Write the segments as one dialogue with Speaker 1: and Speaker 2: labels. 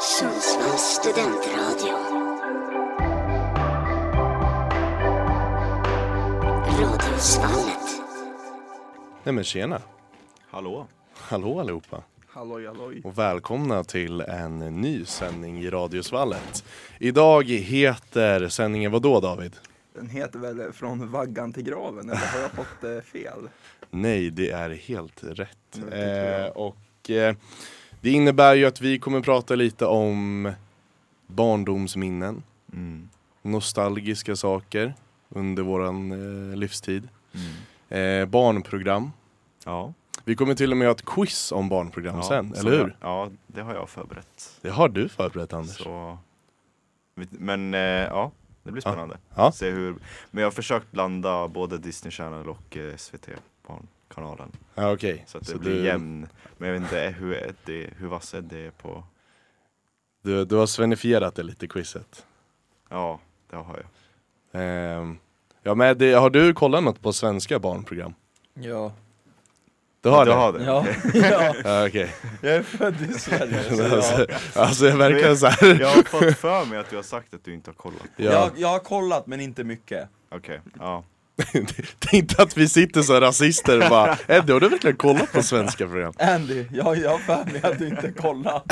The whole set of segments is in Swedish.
Speaker 1: Sundsvalls studentradio. Radiosvallet.
Speaker 2: Nej men tjena!
Speaker 3: Hallå?
Speaker 2: Hallå allihopa!
Speaker 3: Halloj halloj.
Speaker 2: Och välkomna till en ny sändning i Radiosvallet. Idag heter sändningen vad då David?
Speaker 4: Den heter väl Från vaggan till graven, eller har jag fått eh, fel?
Speaker 2: Nej, det är helt rätt. Eh, och eh, det innebär ju att vi kommer prata lite om barndomsminnen,
Speaker 3: Mm.
Speaker 2: nostalgiska saker under våran eh, livstid,
Speaker 3: Mm.
Speaker 2: eh, barnprogram.
Speaker 3: Ja.
Speaker 2: Vi kommer till och med ha ett quiz om barnprogram
Speaker 3: ja,
Speaker 2: sen, eller hur?
Speaker 3: Jag, ja, det har jag förberett.
Speaker 2: Det har du förberett Anders.
Speaker 3: Så, men eh, ja, det blir spännande.
Speaker 2: Ja.
Speaker 3: Se hur, men jag har försökt blanda både Disney Channel och eh, SVT, Barnkanalen.
Speaker 2: Ja, okej.
Speaker 3: Så att det
Speaker 2: Så
Speaker 3: blir
Speaker 2: du-
Speaker 3: jämn. Men jag vet inte hur, Eddie, hur vass är på,
Speaker 2: Du, du har svenifierat det lite quizet.
Speaker 3: ja det har jag.
Speaker 2: Ehm, ja men det, har du kollat något på svenska barnprogram?
Speaker 4: Ja.
Speaker 2: Du har
Speaker 3: du
Speaker 2: det?
Speaker 3: har det?
Speaker 4: Ja,
Speaker 3: Okej.
Speaker 4: ja.
Speaker 2: Ja, okej.
Speaker 4: jag är född i Sverige. Så
Speaker 2: alltså,
Speaker 4: jag,
Speaker 2: alltså jag verkar så här.
Speaker 3: Jag har fått för mig att du har sagt att du inte har kollat.
Speaker 2: Ja.
Speaker 4: jag, jag har kollat men inte mycket.
Speaker 3: Okej, ja.
Speaker 2: Det är inte att vi sitter så rasister och bara Eddie har du verkligen kollat på svenska program?
Speaker 4: Andy, jag, jag har för mig att du inte kollat.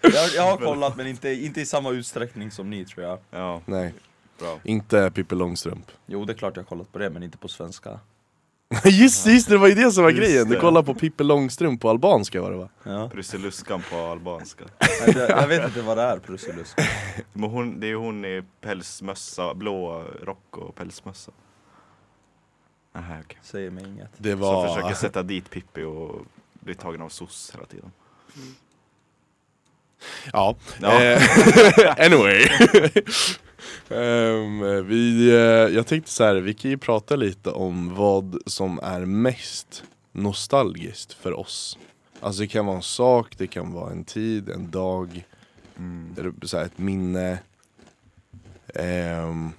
Speaker 4: Jag, jag har kollat men inte, inte i samma utsträckning som ni tror jag.
Speaker 3: Ja,
Speaker 2: Nej,
Speaker 3: bra.
Speaker 2: inte Pippi Långstrump.
Speaker 4: Jo det är klart jag har kollat på det men inte på svenska.
Speaker 2: Just, just det, var ju det som var
Speaker 3: Just
Speaker 2: grejen, du
Speaker 3: det.
Speaker 2: kollade på Pippi Långstrump på albanska var det va?
Speaker 4: Ja.
Speaker 3: Prussiluskan på albanska.
Speaker 4: Nej, det- Jag vet inte vad det är Prussilusk.
Speaker 3: Men hon, det är hon i pälsmössa, blå rock och pälsmössa. Aha, okej.
Speaker 4: Säger mig inget.
Speaker 2: Det
Speaker 3: Som
Speaker 2: var...
Speaker 3: försöker sätta dit Pippi och blir tagen av SOS hela tiden.
Speaker 2: Ja,
Speaker 3: Ja.
Speaker 2: Eh, anyway. Ehm, vi, eh, jag tänkte så här, vi kan ju prata lite om vad som är mest nostalgiskt för oss. Alltså det kan vara en sak, det kan vara en tid, en dag,
Speaker 3: Mm.
Speaker 2: så här, ett minne. Ehm,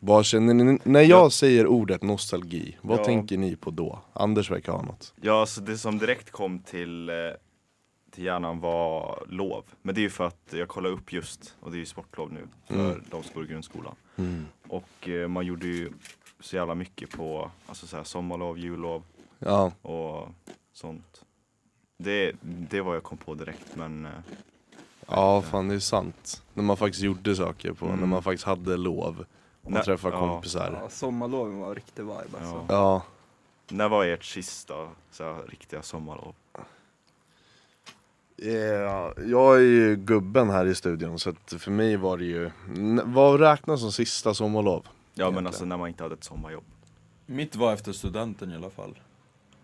Speaker 2: vad känner ni, när jag
Speaker 3: Ja.
Speaker 2: säger ordet nostalgi, vad
Speaker 3: Ja.
Speaker 2: tänker ni på då? Anders verkar ha något.
Speaker 3: Ja, så det som direkt kom till, eh, till hjärnan var lov. Men det är ju för att jag kollade upp just, och det är ju sportlov nu för
Speaker 2: Mm.
Speaker 3: de som går i grundskolan.
Speaker 2: Mm.
Speaker 3: Och eh, man gjorde ju så jävla mycket på alltså så här, sommarlov, jullov
Speaker 2: Ja,
Speaker 3: och sånt. Det, det var jag kom på direkt men eh,
Speaker 2: ja fan det är sant. När man faktiskt gjorde saker på,
Speaker 3: Mm.
Speaker 2: när man faktiskt hade lov. Och man träffade
Speaker 3: ja.
Speaker 2: kompisar.
Speaker 4: Ja, sommarloven var riktig vibe alltså.
Speaker 3: Ja.
Speaker 2: Ja,
Speaker 3: när var ert sista så här, riktiga sommarlov?
Speaker 2: Ja, jag är ju gubben här i studion så att för mig var det ju, vad räknas som sista sommarlov?
Speaker 3: Ja men
Speaker 2: Egentligen.
Speaker 3: alltså när man inte hade ett sommarjobb.
Speaker 4: Mitt var efter studenten i alla fall.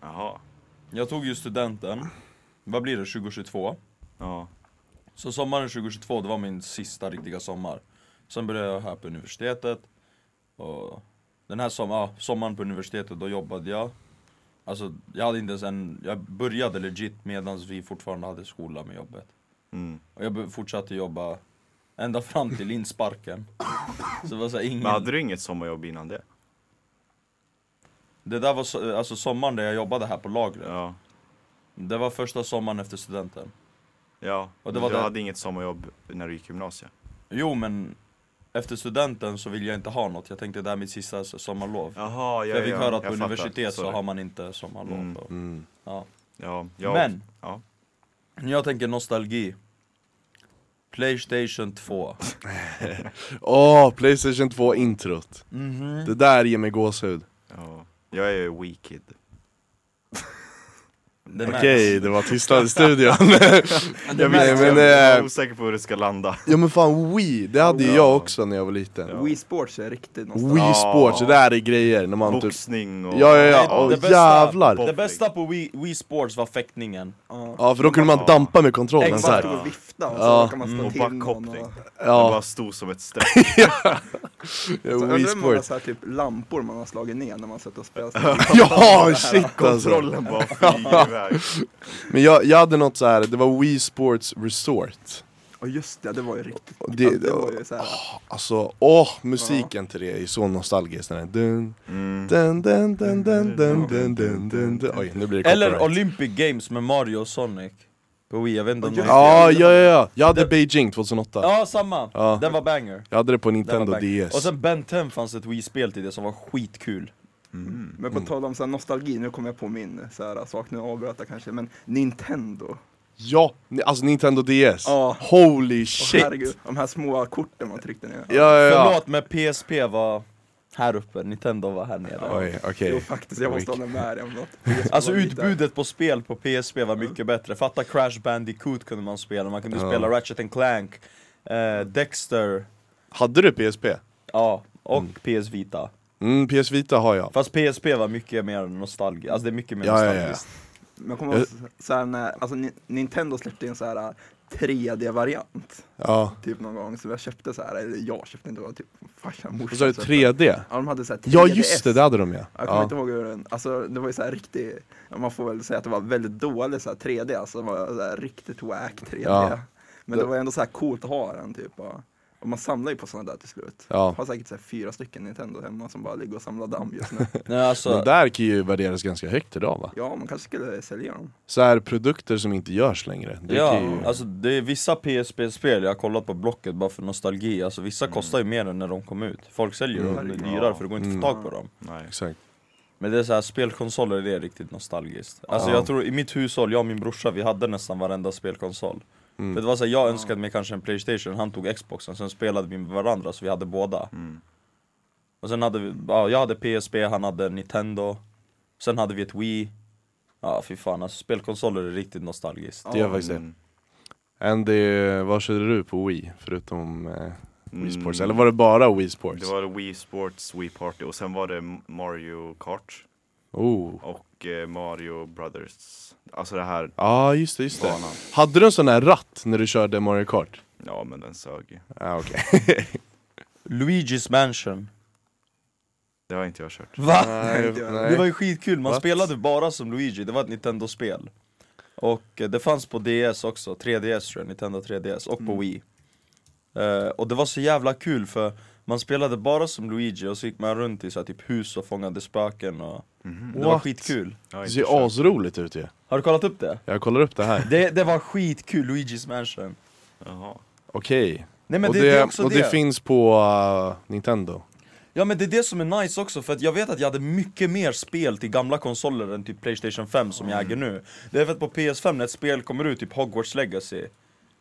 Speaker 3: Jaha.
Speaker 4: Jag tog ju studenten, vad blir det, 2022?
Speaker 3: Ja.
Speaker 4: Så sommaren 2022, det var min sista riktiga sommar. Sen började jag här på universitetet. Och den här som, ja, sommaren på universitetet, då jobbade jag. Alltså, jag hade inte ens en, jag började legit medan vi fortfarande hade skola med jobbet.
Speaker 3: Mm.
Speaker 4: Och jag fortsatte jobba ända fram till insparken. Så det var så ingen...
Speaker 3: Men hade du inget sommarjobb innan det?
Speaker 4: Det där var så, alltså sommaren där jag jobbade här på lagret.
Speaker 3: Ja.
Speaker 4: Det var första sommaren efter studenten.
Speaker 3: Ja,
Speaker 4: Och det
Speaker 3: men
Speaker 4: var
Speaker 3: du
Speaker 4: det-
Speaker 3: hade inget sommarjobb när du gick gymnasiet?
Speaker 4: Jo men efter studenten så vill jag inte ha något. Jag tänkte det här är mitt sista sommarlov.
Speaker 3: Jaha,
Speaker 4: För jag fick höra att på
Speaker 3: jag fattar.
Speaker 4: universitet så har man inte sommarlov.
Speaker 3: Mm.
Speaker 4: och-
Speaker 2: Mm.
Speaker 4: Ja.
Speaker 3: Ja, ja.
Speaker 4: Men,
Speaker 3: Ja.
Speaker 4: jag tänker nostalgi. Playstation 2.
Speaker 2: Åh, Playstation 2 introt.
Speaker 4: Mhm.
Speaker 2: Det där ger mig gåshud.
Speaker 3: ja. Jag är ju wee
Speaker 2: Okej, det var tystnad i studion. Jag vet, men,
Speaker 3: jag är
Speaker 2: eh,
Speaker 3: osäker på hur det ska landa.
Speaker 2: ja men fan Wii, det hade ju
Speaker 3: Ja.
Speaker 2: jag också när jag var liten.
Speaker 3: Ja.
Speaker 4: Wii Sports är riktigt
Speaker 2: Wii
Speaker 4: nostalgi.
Speaker 3: Ja.
Speaker 2: Sports, det där är grejer när man typ
Speaker 3: Boxning och...
Speaker 2: Ja ja ja, Åh,
Speaker 4: det bästa-
Speaker 2: jävlar!
Speaker 4: Det bästa på Wii, Wii Sports var fäktningen.
Speaker 2: Ja för då kunde man
Speaker 3: Ja.
Speaker 2: dampa med kontrollen så
Speaker 4: Exakt.
Speaker 2: här.
Speaker 4: Ja.
Speaker 5: och vifta och så
Speaker 2: Ja.
Speaker 5: råkar man slå
Speaker 3: Mm.
Speaker 5: till
Speaker 3: Och
Speaker 5: någon
Speaker 3: backhoppning.
Speaker 5: och...
Speaker 3: Det
Speaker 2: Ja,
Speaker 3: bara stod som ett streck.
Speaker 2: ja
Speaker 5: Så
Speaker 2: Wii
Speaker 5: undrar hur många
Speaker 2: Sports.
Speaker 5: så här, typ lampor man har slagit ner när man suttit och spelat
Speaker 2: Ja shit alltså!
Speaker 3: Kontrollen bara flyger iväg.
Speaker 2: Men jag, jag hade något så här. det var Wii Sports Resort
Speaker 5: Och just det, det var ju riktigt
Speaker 2: Och det-
Speaker 5: ja, det var ju så här,
Speaker 2: Alltså, åh, musiken till det är så nostalgisk den här dun,
Speaker 3: Mm.
Speaker 2: dun, dun, dun, dun, dun, dun, dun, dun, dun. Oj, nu blir det
Speaker 4: Eller
Speaker 2: copyright.
Speaker 4: Olympic Games med Mario och Sonic. På Wii, jag vet inte om
Speaker 5: Och
Speaker 4: någon...
Speaker 5: just-
Speaker 2: Ja, ja, ja, ja. Jag hade
Speaker 4: Det-
Speaker 2: Beijing 2008
Speaker 4: Ja, samma!
Speaker 2: Ja.
Speaker 4: Den var banger.
Speaker 2: Jag hade det på
Speaker 4: var
Speaker 2: Nintendo
Speaker 4: banger.
Speaker 2: DS
Speaker 4: Och sen Ben 10 fanns ett Wii-spel till det som var skitkul.
Speaker 3: Mm.
Speaker 5: Men på tal om så här nostalgi, nu kommer jag på min så här, sak, nu avbröt jag kanske, men Nintendo.
Speaker 2: Ja, alltså Nintendo DS
Speaker 5: Ja.
Speaker 2: Holy shit!
Speaker 5: herregud, de här små korten man tryckte ner.
Speaker 2: Ja, ja, ja.
Speaker 4: Förlåt, men PSP var här uppe, Nintendo var här nere.
Speaker 2: Oj, okej
Speaker 5: Jo faktiskt, jag måste hålla med dig om något.
Speaker 4: Alltså utbudet på spel på PSP var mycket bättre. Fatta Crash Bandicoot kunde man spela, man kunde
Speaker 2: Ja.
Speaker 4: spela Ratchet and Clank, eh, Dexter,
Speaker 2: Hade du PSP?
Speaker 4: ja, och
Speaker 2: Mm.
Speaker 4: PS Vita.
Speaker 2: Mm, PS Vita har jag
Speaker 4: Fast PSP var mycket mer nostalgiskt, alltså det är mycket mer
Speaker 2: Ja, ja, ja.
Speaker 4: nostalgiskt.
Speaker 5: Men jag kommer ihåg så här när, alltså Ni- Nintendo släppte en så här 3D-variant.
Speaker 2: Ja,
Speaker 5: Typ någon gång, så jag köpte så här, eller jag köpte inte, det var typ farsan morsan
Speaker 2: så det
Speaker 5: köpte.
Speaker 2: 3D
Speaker 5: Ja de hade så här 3DS.
Speaker 2: Ja just det, det hade de ja,
Speaker 5: Jag kommer
Speaker 2: ja.
Speaker 5: inte ihåg hur den, alltså det var ju så här riktigt, ja, man får väl säga att det var väldigt dålig så här 3D, alltså det var så här riktigt wack 3D.
Speaker 2: Ja.
Speaker 5: Men det
Speaker 2: Det-
Speaker 5: var ändå så här coolt att ha den typ. Och, och man samlar ju på sådana där till slut.
Speaker 2: Ja.
Speaker 5: Jag har säkert så här fyra stycken Nintendo hemma som bara ligger och samlar damm just nu.
Speaker 4: Nej, alltså,
Speaker 2: De där kan ju värderas ganska högt idag va?
Speaker 5: ja, man kanske skulle sälja dem.
Speaker 2: Så här produkter som inte görs längre det
Speaker 4: ja,
Speaker 2: ju...
Speaker 4: alltså det är vissa PSP-spel, jag har kollat på Blocket bara för nostalgi, alltså vissa kostar ju mer än när de kom ut. Folk säljer
Speaker 2: Mm.
Speaker 4: dem
Speaker 5: Ja.
Speaker 4: dyrare för det går inte att få
Speaker 2: Mm.
Speaker 4: tag på dem.
Speaker 3: Nej.
Speaker 2: Exakt
Speaker 4: Men det är så här, spelkonsoler det är riktigt nostalgiskt. Alltså
Speaker 2: Ja.
Speaker 4: jag tror i mitt hushåll, jag och min brorsa, vi hade nästan varenda spelkonsol.
Speaker 2: Mm.
Speaker 4: För det var så här, jag önskade mig kanske en Playstation, han tog Xboxen, sen spelade vi med varandra så vi hade båda.
Speaker 3: Mm.
Speaker 4: Och sen hade vi, ja, jag hade PSP, han hade Nintendo, sen hade vi ett Wii. Ja fy fan alltså, spelkonsoler är riktigt nostalgiskt.
Speaker 2: Det gör faktiskt det. Andy, vad körde du på Wii? Förutom eh, Wii Sports?
Speaker 3: Mm.
Speaker 2: Eller var det bara Wii Sports?
Speaker 3: Det var Wii Sports, Wii Party och sen var det Mario Kart
Speaker 2: Oh.
Speaker 3: och Mario Brothers. Alltså det här
Speaker 2: Ja just det, just det
Speaker 3: banan.
Speaker 2: Hade du en sån här ratt när du körde Mario Kart?
Speaker 3: Ja men den sög ju.
Speaker 2: Ja okej
Speaker 4: Luigi's Mansion.
Speaker 3: Det har inte jag kört.
Speaker 4: Va?
Speaker 2: Nej,
Speaker 5: Det
Speaker 2: nej.
Speaker 4: Det var ju skitkul, man
Speaker 2: What?
Speaker 4: spelade bara som Luigi, det var ett Nintendo-spel Och eh, det fanns på DS också, 3DS tror jag, Nintendo 3DS, och på
Speaker 5: Mm.
Speaker 4: Wii Eh, Och det var så jävla kul för man spelade bara som Luigi och så gick man runt i så här, typ hus och fångade spöken och
Speaker 3: Mhm.
Speaker 4: Det var
Speaker 2: What?
Speaker 4: skitkul.
Speaker 2: Det ser asroligt ut ju.
Speaker 4: Har du kollat upp det?
Speaker 2: Jag kollar upp det här.
Speaker 4: Det, det var skitkul, Luigi's Mansion.
Speaker 3: Jaha.
Speaker 2: Okej.
Speaker 4: Nej men
Speaker 2: och
Speaker 4: det,
Speaker 2: det,
Speaker 4: det är också
Speaker 2: och
Speaker 4: det,
Speaker 2: det. finns på uh, Nintendo.
Speaker 4: Ja men det är det som är nice också, för att jag vet att jag hade mycket mer spel till gamla konsoler än typ Playstation 5 som jag äger nu. Det är för att på PS5 när ett spel kommer ut, typ Hogwarts Legacy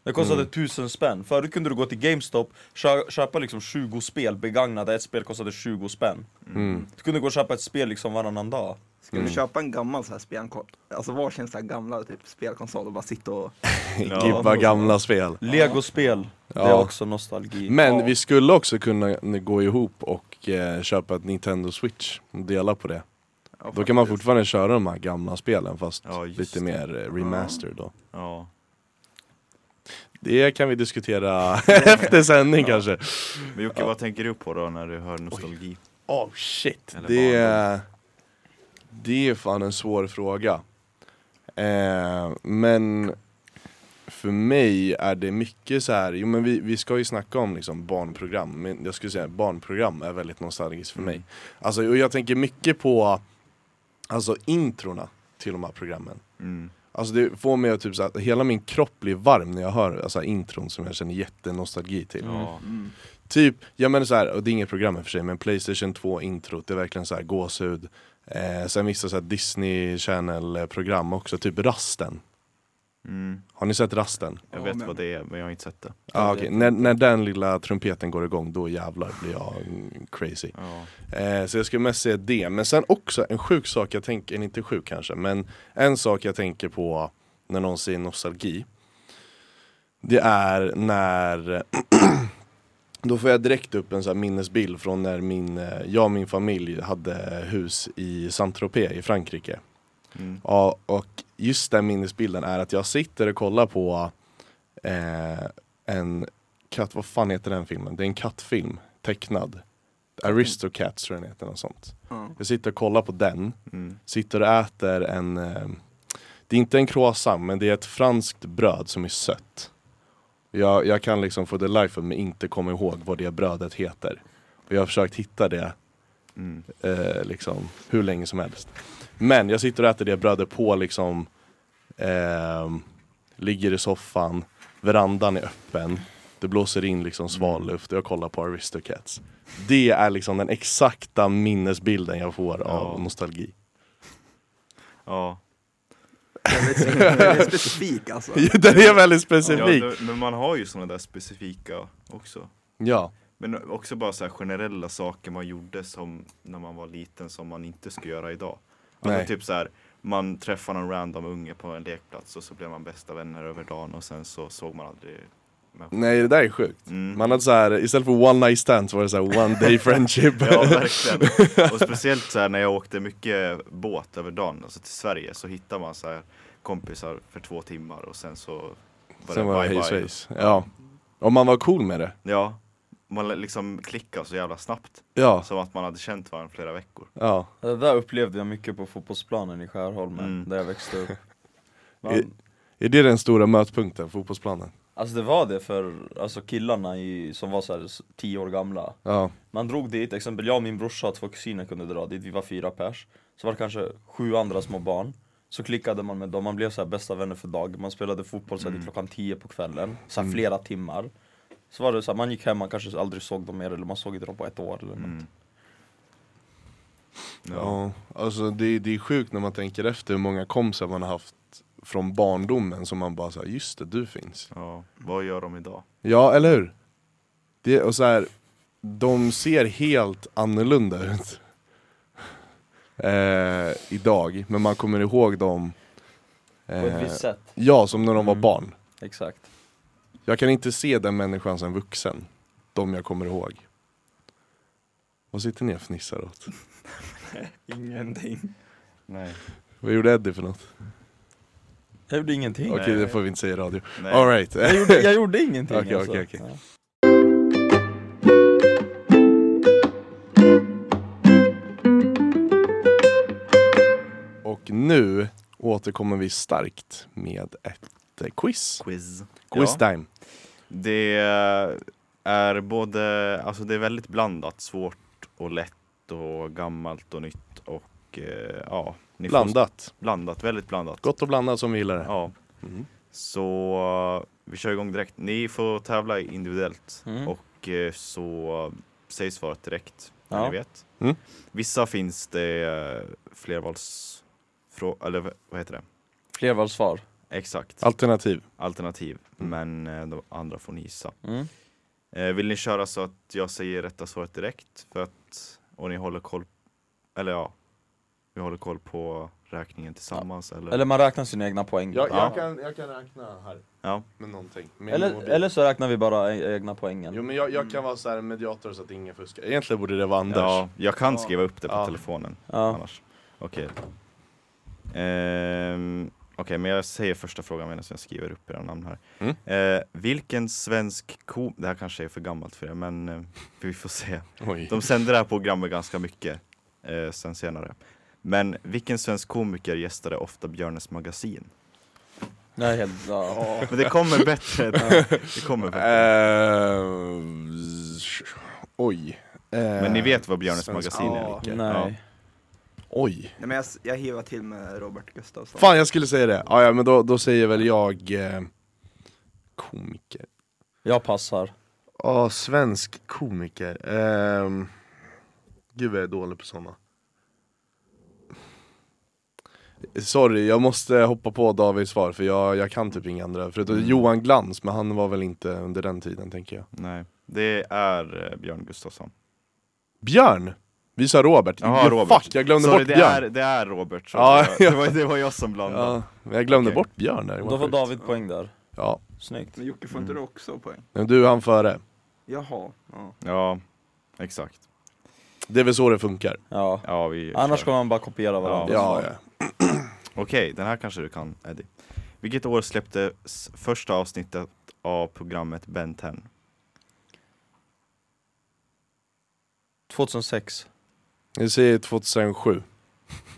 Speaker 4: Det kostade
Speaker 2: Mm.
Speaker 4: tusen spänn, förut kunde du gå till GameStop, kö- köpa liksom 20 spel begagnade, ett spel kostade 20 spänn
Speaker 2: mm.
Speaker 4: Du kunde gå och köpa ett spel liksom varannan dag
Speaker 5: Ska du
Speaker 2: Mm.
Speaker 5: köpa en gammal så här spelkonsol, alltså varsin så här gamla typ spelkonsol och bara sitta och
Speaker 3: Ja.
Speaker 2: Gibba gamla spel
Speaker 4: Lego-spel, det är
Speaker 2: Ja.
Speaker 4: också nostalgi
Speaker 2: Men
Speaker 5: Ja.
Speaker 2: vi skulle också kunna gå ihop och eh, köpa ett Nintendo Switch och dela på det
Speaker 5: ja,
Speaker 2: Då kan man fortfarande köra de här gamla spelen fast
Speaker 3: Ja,
Speaker 2: lite
Speaker 3: det.
Speaker 2: mer eh, remastered då
Speaker 3: Ja.
Speaker 2: Det kan vi diskutera efter sändning kanske.
Speaker 3: Men Jocke,
Speaker 2: Ja.
Speaker 3: vad tänker du på då när du hör nostalgi?
Speaker 2: Oh shit,
Speaker 3: Eller
Speaker 2: det är, det är fan en svår fråga. Eh, Men för mig är det mycket så här, jo men vi, vi ska ju snacka om liksom barnprogram, men jag skulle säga barnprogram är väldigt nostalgiskt för mig. Alltså och jag tänker mycket på Alltså introna till de här programmen.
Speaker 3: Mm.
Speaker 2: Alltså det får mig att typ så att hela min kropp blir varm när jag hör alltså, intron som jag känner jättenostalgi till
Speaker 3: Ja.
Speaker 5: Mm.
Speaker 2: Typ, jag menar så här, och det är inget program i och för sig, men Playstation 2 introt, det är verkligen så här gåshud eh, Sen vissa så Disney Channel program också, typ Rasten
Speaker 3: Mm.
Speaker 2: Har ni sett Rasten?
Speaker 3: Jag
Speaker 5: Ja,
Speaker 3: vet
Speaker 5: men-
Speaker 3: vad det är men jag har inte sett det.
Speaker 2: Ah,
Speaker 4: vet
Speaker 2: när, när den lilla trumpeten går igång, då jävlar blir jag crazy
Speaker 3: Ja.
Speaker 2: eh, Så jag skulle mest säga det, men sen också en sjuk sak jag tänker, inte sjuk kanske, men en sak jag tänker på när någon säger nostalgi Det är när Då får jag direkt upp en så här minnesbild från när min, eh, jag och min familj hade hus i Saint-Tropez i Frankrike
Speaker 3: Mm.
Speaker 2: Ja, och just den minnesbilden är att jag sitter och kollar på eh, en katt, vad fan heter den filmen? Det är en kattfilm, tecknad Aristocats tror jag den heter, något sånt
Speaker 5: Ja.
Speaker 2: Jag sitter och kollar på den,
Speaker 3: Mm.
Speaker 2: sitter och äter en eh, Det är inte en croissant men det är ett franskt bröd som är sött Jag, jag kan liksom for the life of me inte komma ihåg vad det brödet heter Och jag har försökt hitta det
Speaker 3: Mm.
Speaker 2: eh, liksom hur länge som helst Men jag sitter och äter det brödet på liksom ehm, ligger i soffan, verandan är öppen, det blåser in liksom svalluft och jag kollar på Aristocats. Det är liksom den exakta minnesbilden jag får av
Speaker 3: Ja.
Speaker 2: nostalgi.
Speaker 3: Ja.
Speaker 5: Väldigt, väldigt specifik alltså.
Speaker 2: Den är väldigt
Speaker 3: ja
Speaker 2: specifik.
Speaker 3: det, men man har ju sådana där specifika också.
Speaker 2: Ja,
Speaker 3: Men också bara så här generella saker man gjorde som när man var liten som man inte skulle göra idag. Alltså typ så här, man träffar någon random unge på en lekplats och så blev man bästa vänner över dagen och sen så såg man aldrig människan.
Speaker 2: nej det där är sjukt.
Speaker 3: Mm.
Speaker 2: Man hade så här, istället för one night stand så var det så här one day friendship.
Speaker 3: Ja verkligen. Och speciellt så här när jag åkte mycket båt över dagen, alltså till Sverige, så hittar man så här kompisar för två timmar och sen så var
Speaker 2: Sen
Speaker 3: det
Speaker 2: var
Speaker 3: bye bye.
Speaker 2: Ja. Om man var cool med det.
Speaker 3: Ja, man liksom klickade så jävla snabbt.
Speaker 2: Ja,
Speaker 3: Som att man hade känt varandra flera veckor.
Speaker 2: ja.
Speaker 4: Det där upplevde jag mycket på fotbollsplanen i Skärholmen,
Speaker 3: Mm.
Speaker 4: där jag växte upp.
Speaker 2: I-
Speaker 4: Man,
Speaker 2: Är det den stora mötpunkten, fotbollsplanen?
Speaker 4: alltså det var det för alltså killarna i, som var så här, s- tio år gamla.
Speaker 2: Ja.
Speaker 4: Man drog dit, exempel jag och min brorsa och två kusiner kunde dra dit, vi var fyra pers. Så var det kanske sju andra små barn. Så klickade man med dem, man blev så här bästa vänner för dag. Man spelade fotboll så här, till klockan tio på kvällen, så här, flera timmar. Så var det så här, man gick hem, man kanske aldrig såg dem mer eller man såg inte dem på ett år eller något.
Speaker 3: Mm. Ja.
Speaker 2: Ja, alltså det, det är sjukt när man tänker efter hur många kompisar man har haft från barndomen som man bara säger just det, du finns.
Speaker 3: ja, vad gör de idag?
Speaker 2: Ja, eller hur? Det, och så här, de ser helt annorlunda ut eh, idag, men man kommer ihåg dem
Speaker 4: På ett
Speaker 2: eh,
Speaker 4: visst sätt,
Speaker 2: Ja, som när de var
Speaker 4: Mm.
Speaker 2: barn.
Speaker 4: exakt.
Speaker 2: Jag kan inte se den människan som vuxen, de jag kommer ihåg. Vad sitter ni och fnissar åt?
Speaker 4: Ingenting.
Speaker 3: Nej.
Speaker 2: Vad gjorde Eddie för något?
Speaker 4: Jag gjorde ingenting.
Speaker 2: Okej,
Speaker 3: Nej.
Speaker 2: det får vi inte säga i radio.
Speaker 3: Nej.
Speaker 2: Alright.
Speaker 4: Jag gjorde, jag gjorde ingenting
Speaker 2: Okej,
Speaker 4: alltså.
Speaker 2: okej, okej.
Speaker 4: Ja.
Speaker 2: Och nu återkommer vi starkt med ett eh, quiz.
Speaker 3: Quiz.
Speaker 2: Quiz
Speaker 3: Ja.
Speaker 2: time.
Speaker 3: Det är både, alltså det är väldigt blandat, svårt och lätt och gammalt och nytt och eh, ja. Ni får-
Speaker 2: Blandat.
Speaker 3: Blandat, väldigt blandat.
Speaker 2: Gott och blandat som vi gillar det.
Speaker 3: Ja,
Speaker 2: Mm.
Speaker 3: så eh, vi kör igång direkt. Ni får tävla individuellt
Speaker 4: Mm.
Speaker 3: och eh, så säg svaret direkt när
Speaker 4: Ja.
Speaker 3: ni vet.
Speaker 2: Mm.
Speaker 3: Vissa finns det flervals... Eller vad heter det?
Speaker 4: Flervalssvar.
Speaker 3: Exakt,
Speaker 2: Alternativ.
Speaker 3: alternativ. Men eh, de andra får ni gissa.
Speaker 4: Mm.
Speaker 3: Eh, vill ni köra så att jag säger rätta svaret direkt? För att, och ni håller koll, eller ja, vi håller koll på räkningen tillsammans eller?
Speaker 4: Eller man räknar sina egna poäng.
Speaker 2: Jag,
Speaker 3: Ja.
Speaker 2: jag, kan, jag kan räkna här
Speaker 3: Ja,
Speaker 2: med någonting. Med
Speaker 4: Eller,
Speaker 2: mobil.
Speaker 4: eller så räknar vi bara e- egna poängen.
Speaker 2: Jo men jag, jag kan vara så här mediator så att ingen fuskar. Egentligen borde det vara Anders.
Speaker 3: ja, jag kan
Speaker 2: Ja.
Speaker 3: skriva upp det på
Speaker 2: Ja.
Speaker 3: telefonen
Speaker 4: Ja.
Speaker 3: annars. Okej. Ehm, Okej, men jag säger första frågan medan jag skriver upp era namn här.
Speaker 2: Mm.
Speaker 3: Eh, vilken svensk kom... Det här kanske är för gammalt för er, men eh, vi får se.
Speaker 2: Oj.
Speaker 3: De sände det här programmet ganska mycket eh, sen senare. Men vilken svensk komiker gästade ofta Björnes magasin?
Speaker 4: Nej, helt, ja.
Speaker 3: Men det kommer bättre. det kommer bättre.
Speaker 2: Eh, oj. Eh,
Speaker 3: Men ni vet vad Björnes
Speaker 2: svensk
Speaker 3: magasin är?
Speaker 2: komiker.
Speaker 4: Nej.
Speaker 2: Oj.
Speaker 5: Nej, men jag, jag hivar till med Robert Gustafsson.
Speaker 2: Fan jag skulle säga det. Ja, ja men då, då säger väl jag eh, komiker.
Speaker 4: Jag passar.
Speaker 2: Ja, svensk komiker. Ehm, gud vad jag är dålig på sådana. Sorry, jag måste hoppa på Davids svar för jag, jag kan typ inga andra. Förutom
Speaker 3: Mm.
Speaker 2: Johan Glans, men han var väl inte under den tiden tänker jag.
Speaker 3: Nej, det är eh, Björn Gustafsson.
Speaker 2: Björn! Vi sa Robert.
Speaker 3: Jaha,
Speaker 2: Jo,
Speaker 3: Robert.
Speaker 2: Fuck, jag glömde
Speaker 3: Sorry,
Speaker 2: bort
Speaker 3: det
Speaker 2: Björn.
Speaker 3: är, det är Robert. Så
Speaker 2: Ja,
Speaker 3: det,
Speaker 2: ja.
Speaker 3: var, det, var, det var jag som blandade.
Speaker 2: Ja, jag glömde
Speaker 3: Okej.
Speaker 2: bort Björn där.
Speaker 4: Då får. David poäng där.
Speaker 2: Ja,
Speaker 4: Snyggt.
Speaker 5: Men Jocke, får inte du också poäng?
Speaker 2: men du han före.
Speaker 5: Jaha. Ja.
Speaker 3: Ja, exakt.
Speaker 2: Det är väl så det funkar.
Speaker 4: Ja.
Speaker 3: Ja, vi
Speaker 4: Annars
Speaker 3: kör.
Speaker 4: kommer man bara kopiera varandra.
Speaker 2: Ja, ja.
Speaker 3: Okej, den här kanske du kan Eddie. Vilket år släpptes första avsnittet av programmet Ben 10?
Speaker 4: 2006.
Speaker 2: Jag säger 2007.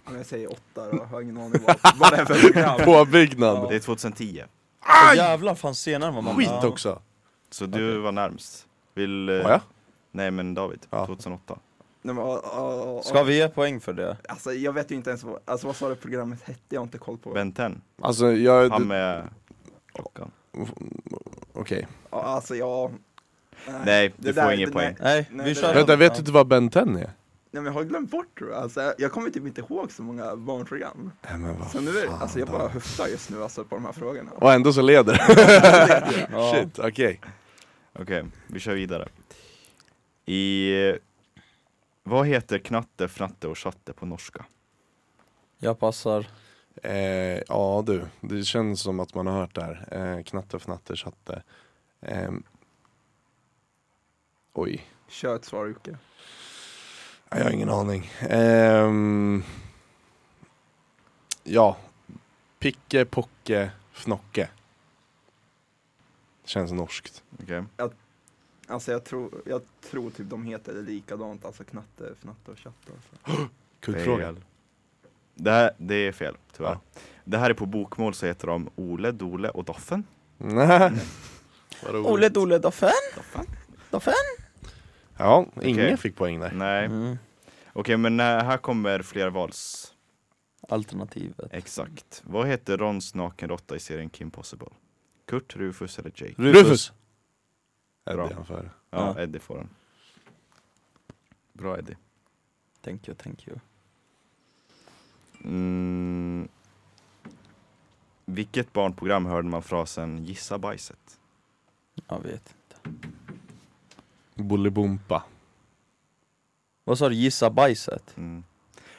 Speaker 5: Om jag säger åtta då, jag har ingen aning vad, vad det är för program.
Speaker 2: Påbyggnad.
Speaker 3: Det är 2010.
Speaker 4: Aj! Jävlar fan senare var man
Speaker 2: Skit
Speaker 4: ja.
Speaker 2: också.
Speaker 3: Så du var närmst. Vill... eh,
Speaker 2: Var jag?
Speaker 3: Nej men David,
Speaker 2: Ja.
Speaker 3: 2008.
Speaker 5: Nej, men, ja, ja, ja.
Speaker 4: Ska vi ge poäng för det?
Speaker 5: Alltså jag vet ju inte ens vad, alltså vad sa det programmet hette, jag har inte koll på.
Speaker 3: Ben 10.
Speaker 2: Alltså jag...
Speaker 3: Han med... klockan.
Speaker 2: Okej.
Speaker 5: Ja, alltså jag...
Speaker 3: Nej, du
Speaker 5: det
Speaker 3: får
Speaker 5: där-
Speaker 3: ingen
Speaker 5: det-
Speaker 3: poäng.
Speaker 4: Nej,
Speaker 5: Nej,
Speaker 4: vi
Speaker 5: det-
Speaker 4: kör
Speaker 2: Vänta, vet du inte vad Ben 10 är?
Speaker 5: Nej men jag har glömt bort tror jag. Alltså, jag- jag kommer typ inte ihåg så många barnprogram.
Speaker 2: Nej men vad
Speaker 5: Så nu är,
Speaker 2: fan
Speaker 5: alltså jag bara höftar just nu alltså på de här frågorna.
Speaker 2: Och ändå så leder
Speaker 4: Ja.
Speaker 2: Shit, okej.
Speaker 3: Okej, vi kör vidare. I... Vad heter knatte, fnatte och chatte på norska?
Speaker 4: Jag passar.
Speaker 2: Eh, ja du, det känns som att man har hört det här. Eh, knatte, fnatte, chatte. Ehm. oj,
Speaker 5: Kör ett svar Jocke.
Speaker 2: Jag har ingen aning. Ehm. ja, Picke, Pocke, Fnocke. Känns norskt.
Speaker 3: Okej.
Speaker 5: Alltså jag tror, jag tror typ de heter likadant, alltså knatte, fnatte och chatte. Alltså.
Speaker 2: Kuggfråga.
Speaker 3: Det, här, det är fel, tyvärr.
Speaker 2: Ja.
Speaker 3: Det här är på bokmål så heter de Ole, Dole och Doffen.
Speaker 4: Ole Dole Daffen?
Speaker 3: Doffen?
Speaker 4: Daffen?
Speaker 2: Ja, ingen
Speaker 3: Okej.
Speaker 2: fick poäng där.
Speaker 3: Nej.
Speaker 4: Mm.
Speaker 3: Okej, men eh, här kommer flervals.
Speaker 4: Alternativet.
Speaker 3: Exakt. Vad heter Rons nakenråtta i serien Kim Possible? Kurt, Rufus eller Jake?
Speaker 2: Rufus!
Speaker 3: Bra.
Speaker 2: Eddie han före.
Speaker 3: Ja,
Speaker 4: Ja.
Speaker 3: Eddie får den. Bra Eddie.
Speaker 4: Thank you, thank you.
Speaker 3: Mm. Vilket barnprogram hörde man frasen gissa bajset?
Speaker 4: Jag vet inte.
Speaker 2: Bolibompa.
Speaker 4: Vad sa du, gissa bajset?
Speaker 3: Mm.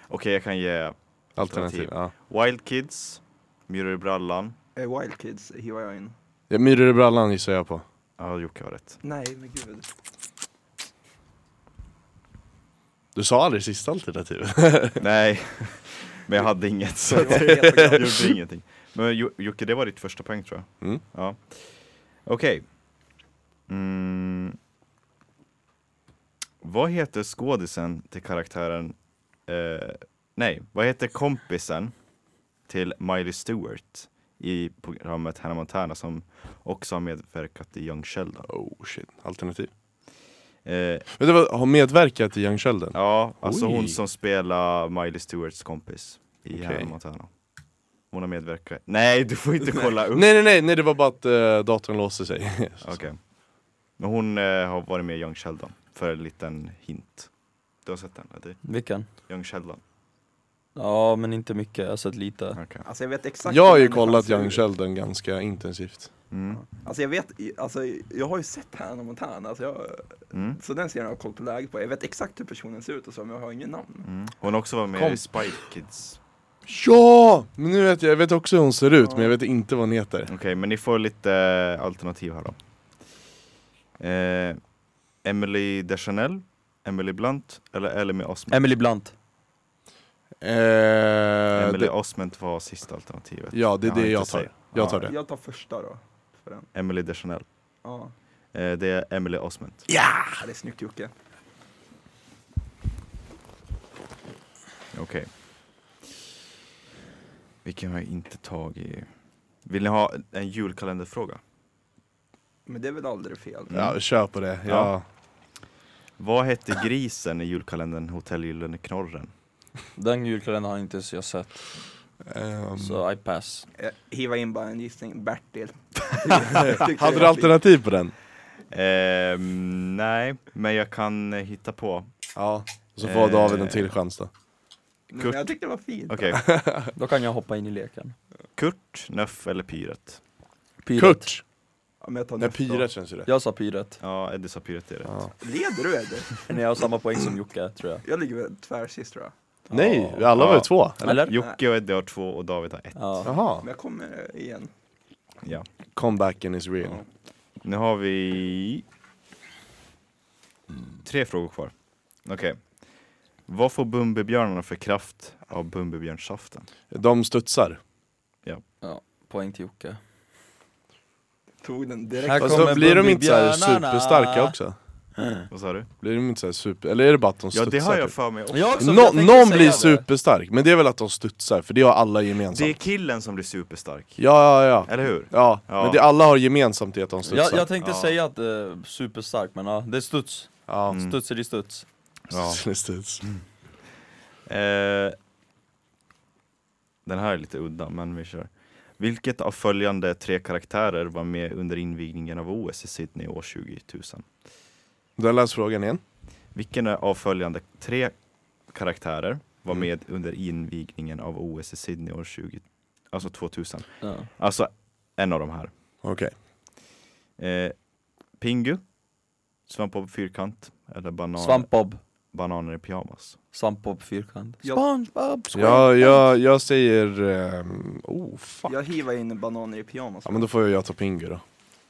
Speaker 3: Okej, jag kan ge
Speaker 2: Alternativ. Ja.
Speaker 3: Wild Kids, Myror i brallan.
Speaker 5: Eh, Wild Kids hivar jag in.
Speaker 2: Ja, Myror i brallan gissar jag på.
Speaker 3: Ja, Jocke har rätt.
Speaker 5: Nej men gud.
Speaker 2: Du sa aldrig sista alternativet.
Speaker 3: Nej, men jag hade inget så
Speaker 5: Det
Speaker 3: jag gjorde ingenting. Men Jo- Jocke, det var ditt första poäng tror jag.
Speaker 2: Mm.
Speaker 3: Ja. Okej. Mm. Vad heter skådisen till karaktären, eh, nej, vad heter kompisen till Miley Stewart i programmet Hannah Montana som också har medverkat i Young Sheldon?
Speaker 2: Oh shit, alternativ.
Speaker 3: Eh,
Speaker 2: Vet du vad, har medverkat i Young Sheldon?
Speaker 3: ja, alltså
Speaker 2: Oj.
Speaker 3: hon som spelar Miley Stewarts kompis i
Speaker 2: Okej.
Speaker 3: Hannah Montana. Hon har medverkat. Nej, du får inte kolla upp.
Speaker 2: Nej nej nej, nej det var bara att uh, datorn låste sig.
Speaker 3: Okej. Men hon eh, har varit med i Young Sheldon, för en liten hint. Du har sett den? Eller?
Speaker 4: Vilken?
Speaker 3: Young Sheldon?
Speaker 4: Ja, men inte mycket. Jag har sett lite.
Speaker 3: Okej.
Speaker 5: Alltså jag vet exakt
Speaker 2: jag har ju kollat Young. Sheldon ganska intensivt.
Speaker 3: Mm.
Speaker 5: Alltså jag vet, alltså jag har ju sett Hannah Montana, alltså jag,
Speaker 3: Mm.
Speaker 5: så den serien har jag koll på läget på. Jag vet exakt hur personen ser ut och så, men jag har ingen namn.
Speaker 3: Mm. Hon har också varit med
Speaker 2: Kom.
Speaker 3: i Spy Kids.
Speaker 2: Ja! Men nu vet jag, jag vet också hur hon ser ut
Speaker 5: Ja.
Speaker 2: men jag vet inte vad hon heter.
Speaker 3: Okej, men ni får lite alternativ här då. Eh, Emily Deschanel, Emily Blunt eller Emily Osment?
Speaker 4: Emily Blunt.
Speaker 2: Eh,
Speaker 3: Emily
Speaker 2: det,
Speaker 3: Osment var sista alternativet.
Speaker 2: ja det är det jag tar. Jag tar det.
Speaker 5: Jag tar första då. För den.
Speaker 3: Emily Deschanel.
Speaker 5: Ja,
Speaker 3: Eh, det är Emily Osment.
Speaker 5: Ja, det är snyggt Jocke.
Speaker 3: Okej. Vilken har jag inte tagit? Vill ni ha en julkalenderfråga?
Speaker 5: Men det är väl aldrig fel?
Speaker 2: Ja, kör på det. Ja.
Speaker 3: Ja. Vad hette grisen i julkalendern Hotell Gyllene Knorren?
Speaker 4: Den julkalendern har inte jag sett.
Speaker 2: Ehm,
Speaker 4: Så I pass.
Speaker 5: Jag hiva in bara en gissning, Bertil.
Speaker 2: hade du alternativ på den?
Speaker 3: Ehm, nej, men jag kan eh, hitta på.
Speaker 2: Ja. Så får David en
Speaker 3: Eh.
Speaker 2: till chans då.
Speaker 3: Kurt.
Speaker 5: jag tyckte det var fint.
Speaker 3: Okej,
Speaker 4: Då kan jag hoppa in i leken.
Speaker 3: Kurt, Nöff eller Pyret?
Speaker 4: Pyret.
Speaker 2: Kurt!
Speaker 5: Ja, men
Speaker 2: Nej. Pyret känns ju rätt.
Speaker 4: Jag sa pyret.
Speaker 3: Ja, Eddie sa Pyret, det är rätt.
Speaker 2: Ja.
Speaker 5: Leder du Eddie?
Speaker 4: Men jag har samma poäng som Jocke, tror jag.
Speaker 5: Jag ligger väl tvärsist tror jag.
Speaker 2: Nej,
Speaker 4: Ja.
Speaker 2: alla var ju två. Eller?
Speaker 4: Eller?
Speaker 3: Jocke och Eddie har två och David har ett.
Speaker 4: Ja.
Speaker 2: Jaha.
Speaker 5: Men jag kommer igen.
Speaker 3: Ja.
Speaker 2: Comebacken is real.
Speaker 5: Ja.
Speaker 3: Nu har vi tre frågor kvar. Okej. Vad får Bumbibjörnarna för kraft av Bumbibjörnssaften?
Speaker 2: De studsar.
Speaker 4: Poäng till Jocke.
Speaker 5: Tog den direkt.
Speaker 4: Här
Speaker 2: Fast
Speaker 4: kommer
Speaker 2: blir de inte så här
Speaker 4: Bumbibjörnarna.
Speaker 2: superstarka också?
Speaker 3: Vad sa du?
Speaker 2: Blir de inte så här super... Eller är det bara att de
Speaker 3: Ja
Speaker 2: studsar?
Speaker 3: det har jag
Speaker 2: typ?
Speaker 3: för mig också.
Speaker 4: Jag också,
Speaker 2: Nå-
Speaker 4: jag tänkte
Speaker 2: någon
Speaker 4: säga
Speaker 2: blir
Speaker 4: det.
Speaker 2: superstark, men det är väl att de studsar, för det har alla
Speaker 3: Det är
Speaker 2: gemensamt.
Speaker 3: killen som blir superstark.
Speaker 2: Ja, ja, ja.
Speaker 3: Eller hur?
Speaker 2: Ja,
Speaker 3: Ja.
Speaker 2: men det alla har gemensamt är att de studsar.
Speaker 4: Jag, jag tänkte
Speaker 3: Ja.
Speaker 4: säga att det är superstark, men ja, det är studs.
Speaker 2: Ja.
Speaker 3: Mm.
Speaker 4: Studs är i studs.
Speaker 3: Ja.
Speaker 2: Studs.
Speaker 3: Eh, den här är lite udda, men vi kör. Vilket av följande tre karaktärer var med under invigningen av OS i Sydney år 2000?
Speaker 2: Du har läst frågan igen?
Speaker 3: Vilken av följande tre karaktärer var
Speaker 2: Mm.
Speaker 3: med under invigningen av OS i Sydney år 20, alltså 2000?
Speaker 4: Ja.
Speaker 3: Alltså en av de här.
Speaker 2: Okej.
Speaker 3: Eh, Pingu, Svampbob Fyrkant eller banan,
Speaker 4: Svampbob.
Speaker 3: Bananer i pyjamas.
Speaker 4: Svampbob fyrkant.
Speaker 5: Ja.
Speaker 4: Spongebob
Speaker 2: Ja, jag, jag säger... ehm, oh, fuck.
Speaker 5: Jag hivar in bananer i pyjamas.
Speaker 2: Ja men då får jag ta Pingu då.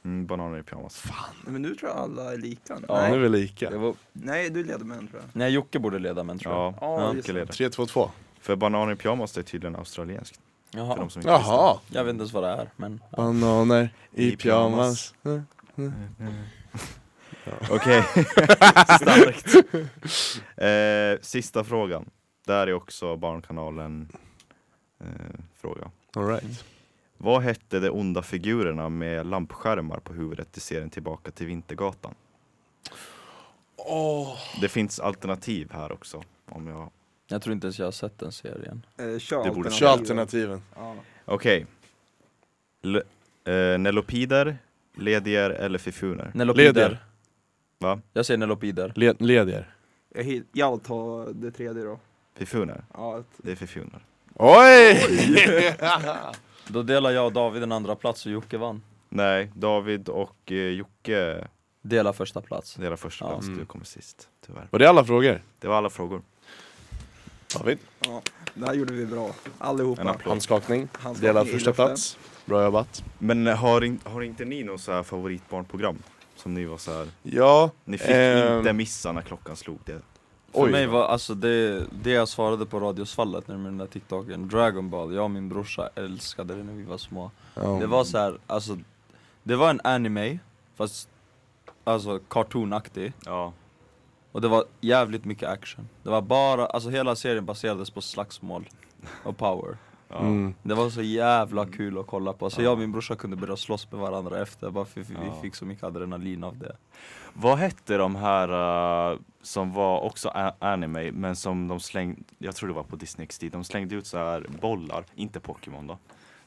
Speaker 3: Mm, bananer i pyjamas.
Speaker 5: Men nu tror jag alla är lika.
Speaker 4: Ja.
Speaker 2: Nu är
Speaker 5: Nej.
Speaker 2: vi lika.
Speaker 4: Det var...
Speaker 5: Nej, du leder med en tror jag.
Speaker 4: Nej, Jocke borde leda men tror jag.
Speaker 3: Ja,
Speaker 5: Ja, just det.
Speaker 3: leder.
Speaker 2: 3, 2, 2.
Speaker 3: För bananer i pyjamas det är tydligen australienskt. För
Speaker 4: Jaha.
Speaker 3: de som inte visste.
Speaker 2: Jaha!
Speaker 4: Jag vet inte ens vad det är men...
Speaker 2: Bananer i
Speaker 3: I pyjamas.
Speaker 2: pyjamas.
Speaker 3: Okej, starkt. Eh, sista frågan. Där är också Barnkanalen eh, fråga.
Speaker 2: Alright.
Speaker 3: Vad hette de onda figurerna med lampskärmar på huvudet i serien Tillbaka till Vintergatan? Det finns alternativ här också. Om jag...
Speaker 4: Jag tror inte ens jag har sett den serien.
Speaker 5: Eh, kör
Speaker 3: Det borde-
Speaker 2: Kör
Speaker 5: alternativen.
Speaker 2: alternativen.
Speaker 5: Ja.
Speaker 3: Okej. L- eh, Nelopider, ledier eller fifuner?
Speaker 4: Nelopider.
Speaker 2: Leder.
Speaker 3: Va?
Speaker 4: Jag säger nelopider.
Speaker 2: Led, ledier.
Speaker 5: Jag, jag tar det tredje då.
Speaker 3: Fifuner?
Speaker 5: Ja, ett,
Speaker 3: Det är fifuner.
Speaker 2: Oj!
Speaker 4: Då delar jag och David en andra plats och Jocke vann.
Speaker 3: Nej, David och eh, Jocke
Speaker 4: Delar första plats.
Speaker 3: delar första
Speaker 4: Ja.
Speaker 3: plats.
Speaker 2: Mm.
Speaker 3: Du kommer sist, tyvärr.
Speaker 2: Var det alla frågor?
Speaker 3: Det var alla frågor.
Speaker 2: David?
Speaker 5: ja, det här gjorde vi bra. Allihopa.
Speaker 3: En applåd.
Speaker 2: Handskakning.
Speaker 5: Handskakning
Speaker 2: Delad
Speaker 5: i
Speaker 2: första
Speaker 5: luften.
Speaker 2: plats. Bra jobbat.
Speaker 3: Men har, in, har inte ni något så här favoritbarnprogram? Som ni var så här,
Speaker 2: Ja,
Speaker 3: ni fick
Speaker 2: Ehm.
Speaker 3: inte missa när klockan slog det.
Speaker 4: För
Speaker 2: Oj.
Speaker 4: mig var alltså det, det jag svarade på radiosfallet när med den där TikToken, Dragon Ball, jag och min brorsa älskade det när vi var små.
Speaker 2: ja.
Speaker 4: Det var så här, alltså, det var en anime, fast alltså cartoonaktig.
Speaker 3: Ja.
Speaker 4: Och det var jävligt mycket action. Det var bara, alltså hela serien baserades på slagsmål och power.
Speaker 3: Ja.
Speaker 2: Mm.
Speaker 4: Det var så jävla kul att kolla på, så
Speaker 3: Ja.
Speaker 4: jag och min brorsa kunde börja slåss med varandra efter, bara för vi fick så mycket adrenalin av det.
Speaker 3: Vad hette de här uh, som var också anime men som de slängde, jag tror det var på Disney XD, de slängde ut så här bollar, inte Pokémon då.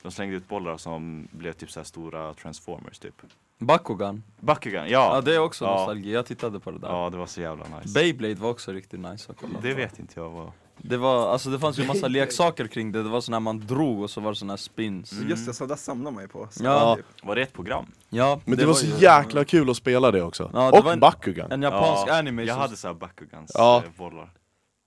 Speaker 3: De slängde ut bollar som blev typ så här stora transformers typ.
Speaker 4: Bakugan,
Speaker 3: Bakugan,
Speaker 4: ja,
Speaker 3: ja!
Speaker 4: det är också
Speaker 3: Ja.
Speaker 4: nostalgi, jag tittade på det där.
Speaker 3: Ja, det var så jävla nice.
Speaker 4: Beyblade var också riktigt nice att kolla
Speaker 3: det
Speaker 4: på.
Speaker 3: vet inte jag vad.
Speaker 4: Det var, alltså det fanns ju massa leksaker kring det, det var såna här man drog och så var det såna här spins
Speaker 3: Mm.
Speaker 5: Just det, så där samlar man ju på. Så
Speaker 4: Ja.
Speaker 5: typ.
Speaker 3: Var det ett program?
Speaker 4: Ja,
Speaker 2: Men det, var så
Speaker 4: ju
Speaker 2: jäkla kul att spela det också.
Speaker 4: Ja, det
Speaker 2: och
Speaker 4: var en-
Speaker 2: Bakugan.
Speaker 4: En japansk
Speaker 3: ja,
Speaker 4: anime
Speaker 3: Jag
Speaker 4: som,
Speaker 3: hade så här Bakugans
Speaker 2: Ja.
Speaker 3: eh, bollar.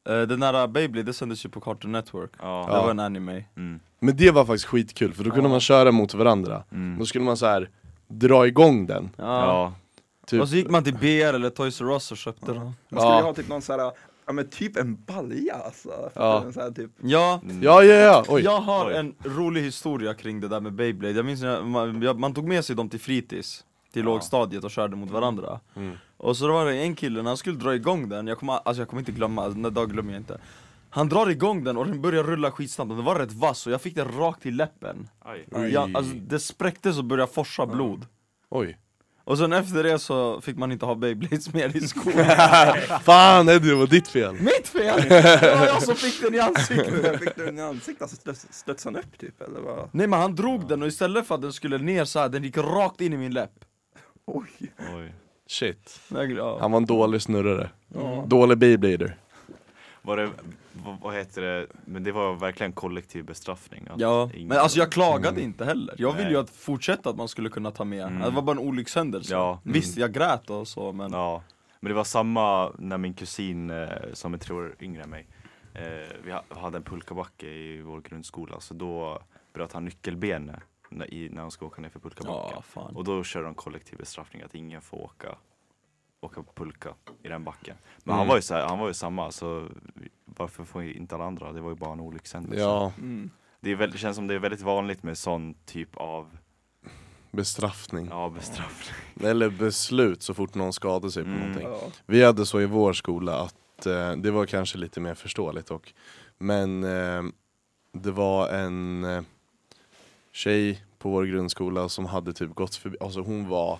Speaker 4: eh, Den där Beyblade, det sändes ju på Cartoon Network
Speaker 3: Ja.
Speaker 4: Det
Speaker 2: Ja.
Speaker 4: var en anime
Speaker 3: Mm.
Speaker 2: Men det var faktiskt skitkul för då kunde
Speaker 4: Ja.
Speaker 2: man köra mot varandra.
Speaker 3: Mm.
Speaker 2: Då skulle man så här dra igång den.
Speaker 4: Ja,
Speaker 3: Ja.
Speaker 2: Typ.
Speaker 4: och så gick man till BR eller Toys R Us och köpte den
Speaker 5: Man skulle
Speaker 2: Ja.
Speaker 5: ju ha typ någon sån här, ja men typ en balja alltså.
Speaker 2: Ja.
Speaker 5: Sån här, typ.
Speaker 4: Ja,
Speaker 3: Mm.
Speaker 2: Ja, ja, ja, oj.
Speaker 4: jag har
Speaker 3: Oj.
Speaker 4: en rolig historia kring det där med Beyblade Jag minns när man, jag- man tog med sig dem till fritids Till
Speaker 3: Ja.
Speaker 4: lågstadiet och körde mot varandra
Speaker 2: Mm.
Speaker 4: Och så var det en kille, när han skulle dra igång den, jag kommer, alltså jag kommer inte glömma, den dagen glömmer jag inte Han drar igång den och den börjar rulla skitsnabbt, och den var rätt vass och jag fick den rakt i läppen
Speaker 3: Aj.
Speaker 2: Oj.
Speaker 4: ja, alltså, Det spräcktes och började forsa blod
Speaker 2: Oj.
Speaker 4: Och sen efter det så fick man inte ha Beyblades mer i skolan
Speaker 2: Fan Eddie, det var ditt fel.
Speaker 4: Mitt fel! Det var jag som fick den i ansiktet
Speaker 5: Fick du den i ansiktet? Alltså studs- studsade den upp typ eller vad?
Speaker 4: Nej men han drog den och istället för att den skulle ner så här, den gick rakt in i min läpp
Speaker 5: Oj.
Speaker 3: Oj.
Speaker 2: Shit.
Speaker 4: Ja.
Speaker 2: Han var en dålig snurrare.
Speaker 5: Ja.
Speaker 2: Dålig Beyblader.
Speaker 3: Var det, vad, vad heter det, men det var verkligen kollektiv bestraffning? att
Speaker 4: Ja,
Speaker 3: ingen-
Speaker 4: men alltså jag klagade
Speaker 2: Mm.
Speaker 4: inte heller Jag ville ju att fortsätta att man skulle kunna ta med,
Speaker 3: Mm.
Speaker 4: det var bara en olyckshändelse
Speaker 3: Ja.
Speaker 4: Visst, jag grät och så men
Speaker 3: Ja, men det var samma när min kusin eh, som är tre år yngre än mig eh, Vi ha- hade en pulkabacke i vår grundskola så då bröt han nyckelbenet när, när han ska åka ner för pulkabacken
Speaker 4: Ja,
Speaker 3: Och då körde de kollektiv bestraffning att ingen får åka Åka på pulka i den backen Men
Speaker 2: Mm.
Speaker 3: han var ju så här, han var ju samma så Varför får inte alla andra? Det var ju bara en olyckshändelse
Speaker 2: Ja,
Speaker 5: Mm.
Speaker 3: det, är väl, det känns som det är väldigt vanligt med sån typ av
Speaker 2: bestraffning.
Speaker 3: ja, bestraffning
Speaker 2: Eller beslut så fort någon skadar sig på
Speaker 3: Mm.
Speaker 2: någonting.
Speaker 5: Ja.
Speaker 2: Vi hade så i vår skola att eh, det var kanske lite mer förståeligt och Men eh, det var en eh, tjej på vår grundskola som hade typ gått förbi, alltså hon var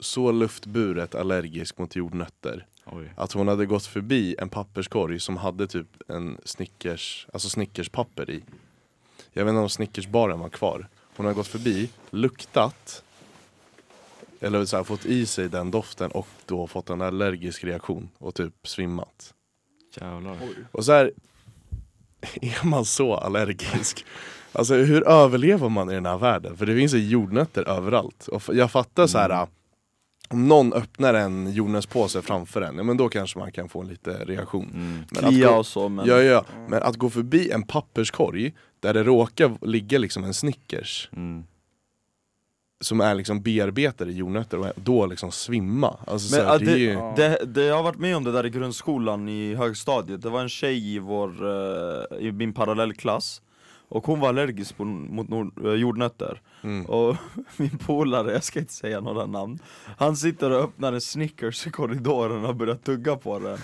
Speaker 2: så luftburet allergisk mot jordnötter
Speaker 3: Oj
Speaker 2: att hon hade gått förbi en papperskorg som hade typ en Snickers, alltså Snickerspapper i. Jag vet inte om Snickersbaren var kvar. hon har gått förbi, luktat eller så här, fått i sig den doften och då fått en allergisk reaktion och typ svimmat.
Speaker 3: Jävlar.
Speaker 2: Och så här, är man så allergisk? Alltså hur överlever man i den här världen? För det finns ju jordnötter överallt. Och jag fattar så här. Om någon öppnar en jordnötspåse framför en, ja men då kanske man kan få en lite reaktion.
Speaker 3: Mm.
Speaker 2: Men
Speaker 4: Klia
Speaker 2: gå,
Speaker 4: och så men...
Speaker 2: ja, ja, men att gå förbi en papperskorg där det råkar ligga liksom en Snickers
Speaker 3: Mm.
Speaker 2: som är liksom bearbetade jordnötter och då liksom svimma. Alltså,
Speaker 4: Men
Speaker 2: här, det,
Speaker 4: det,
Speaker 2: ju,
Speaker 4: det, det, jag har varit med om det där i grundskolan i högstadiet, det var en tjej i vår, eh, i min parallellklass Och hon var allergisk på, mot nord, eh, jordnötter
Speaker 2: mm.
Speaker 4: Och min polare, jag ska inte säga några namn Han sitter och öppnar en Snickers i korridoren och börjar tugga på den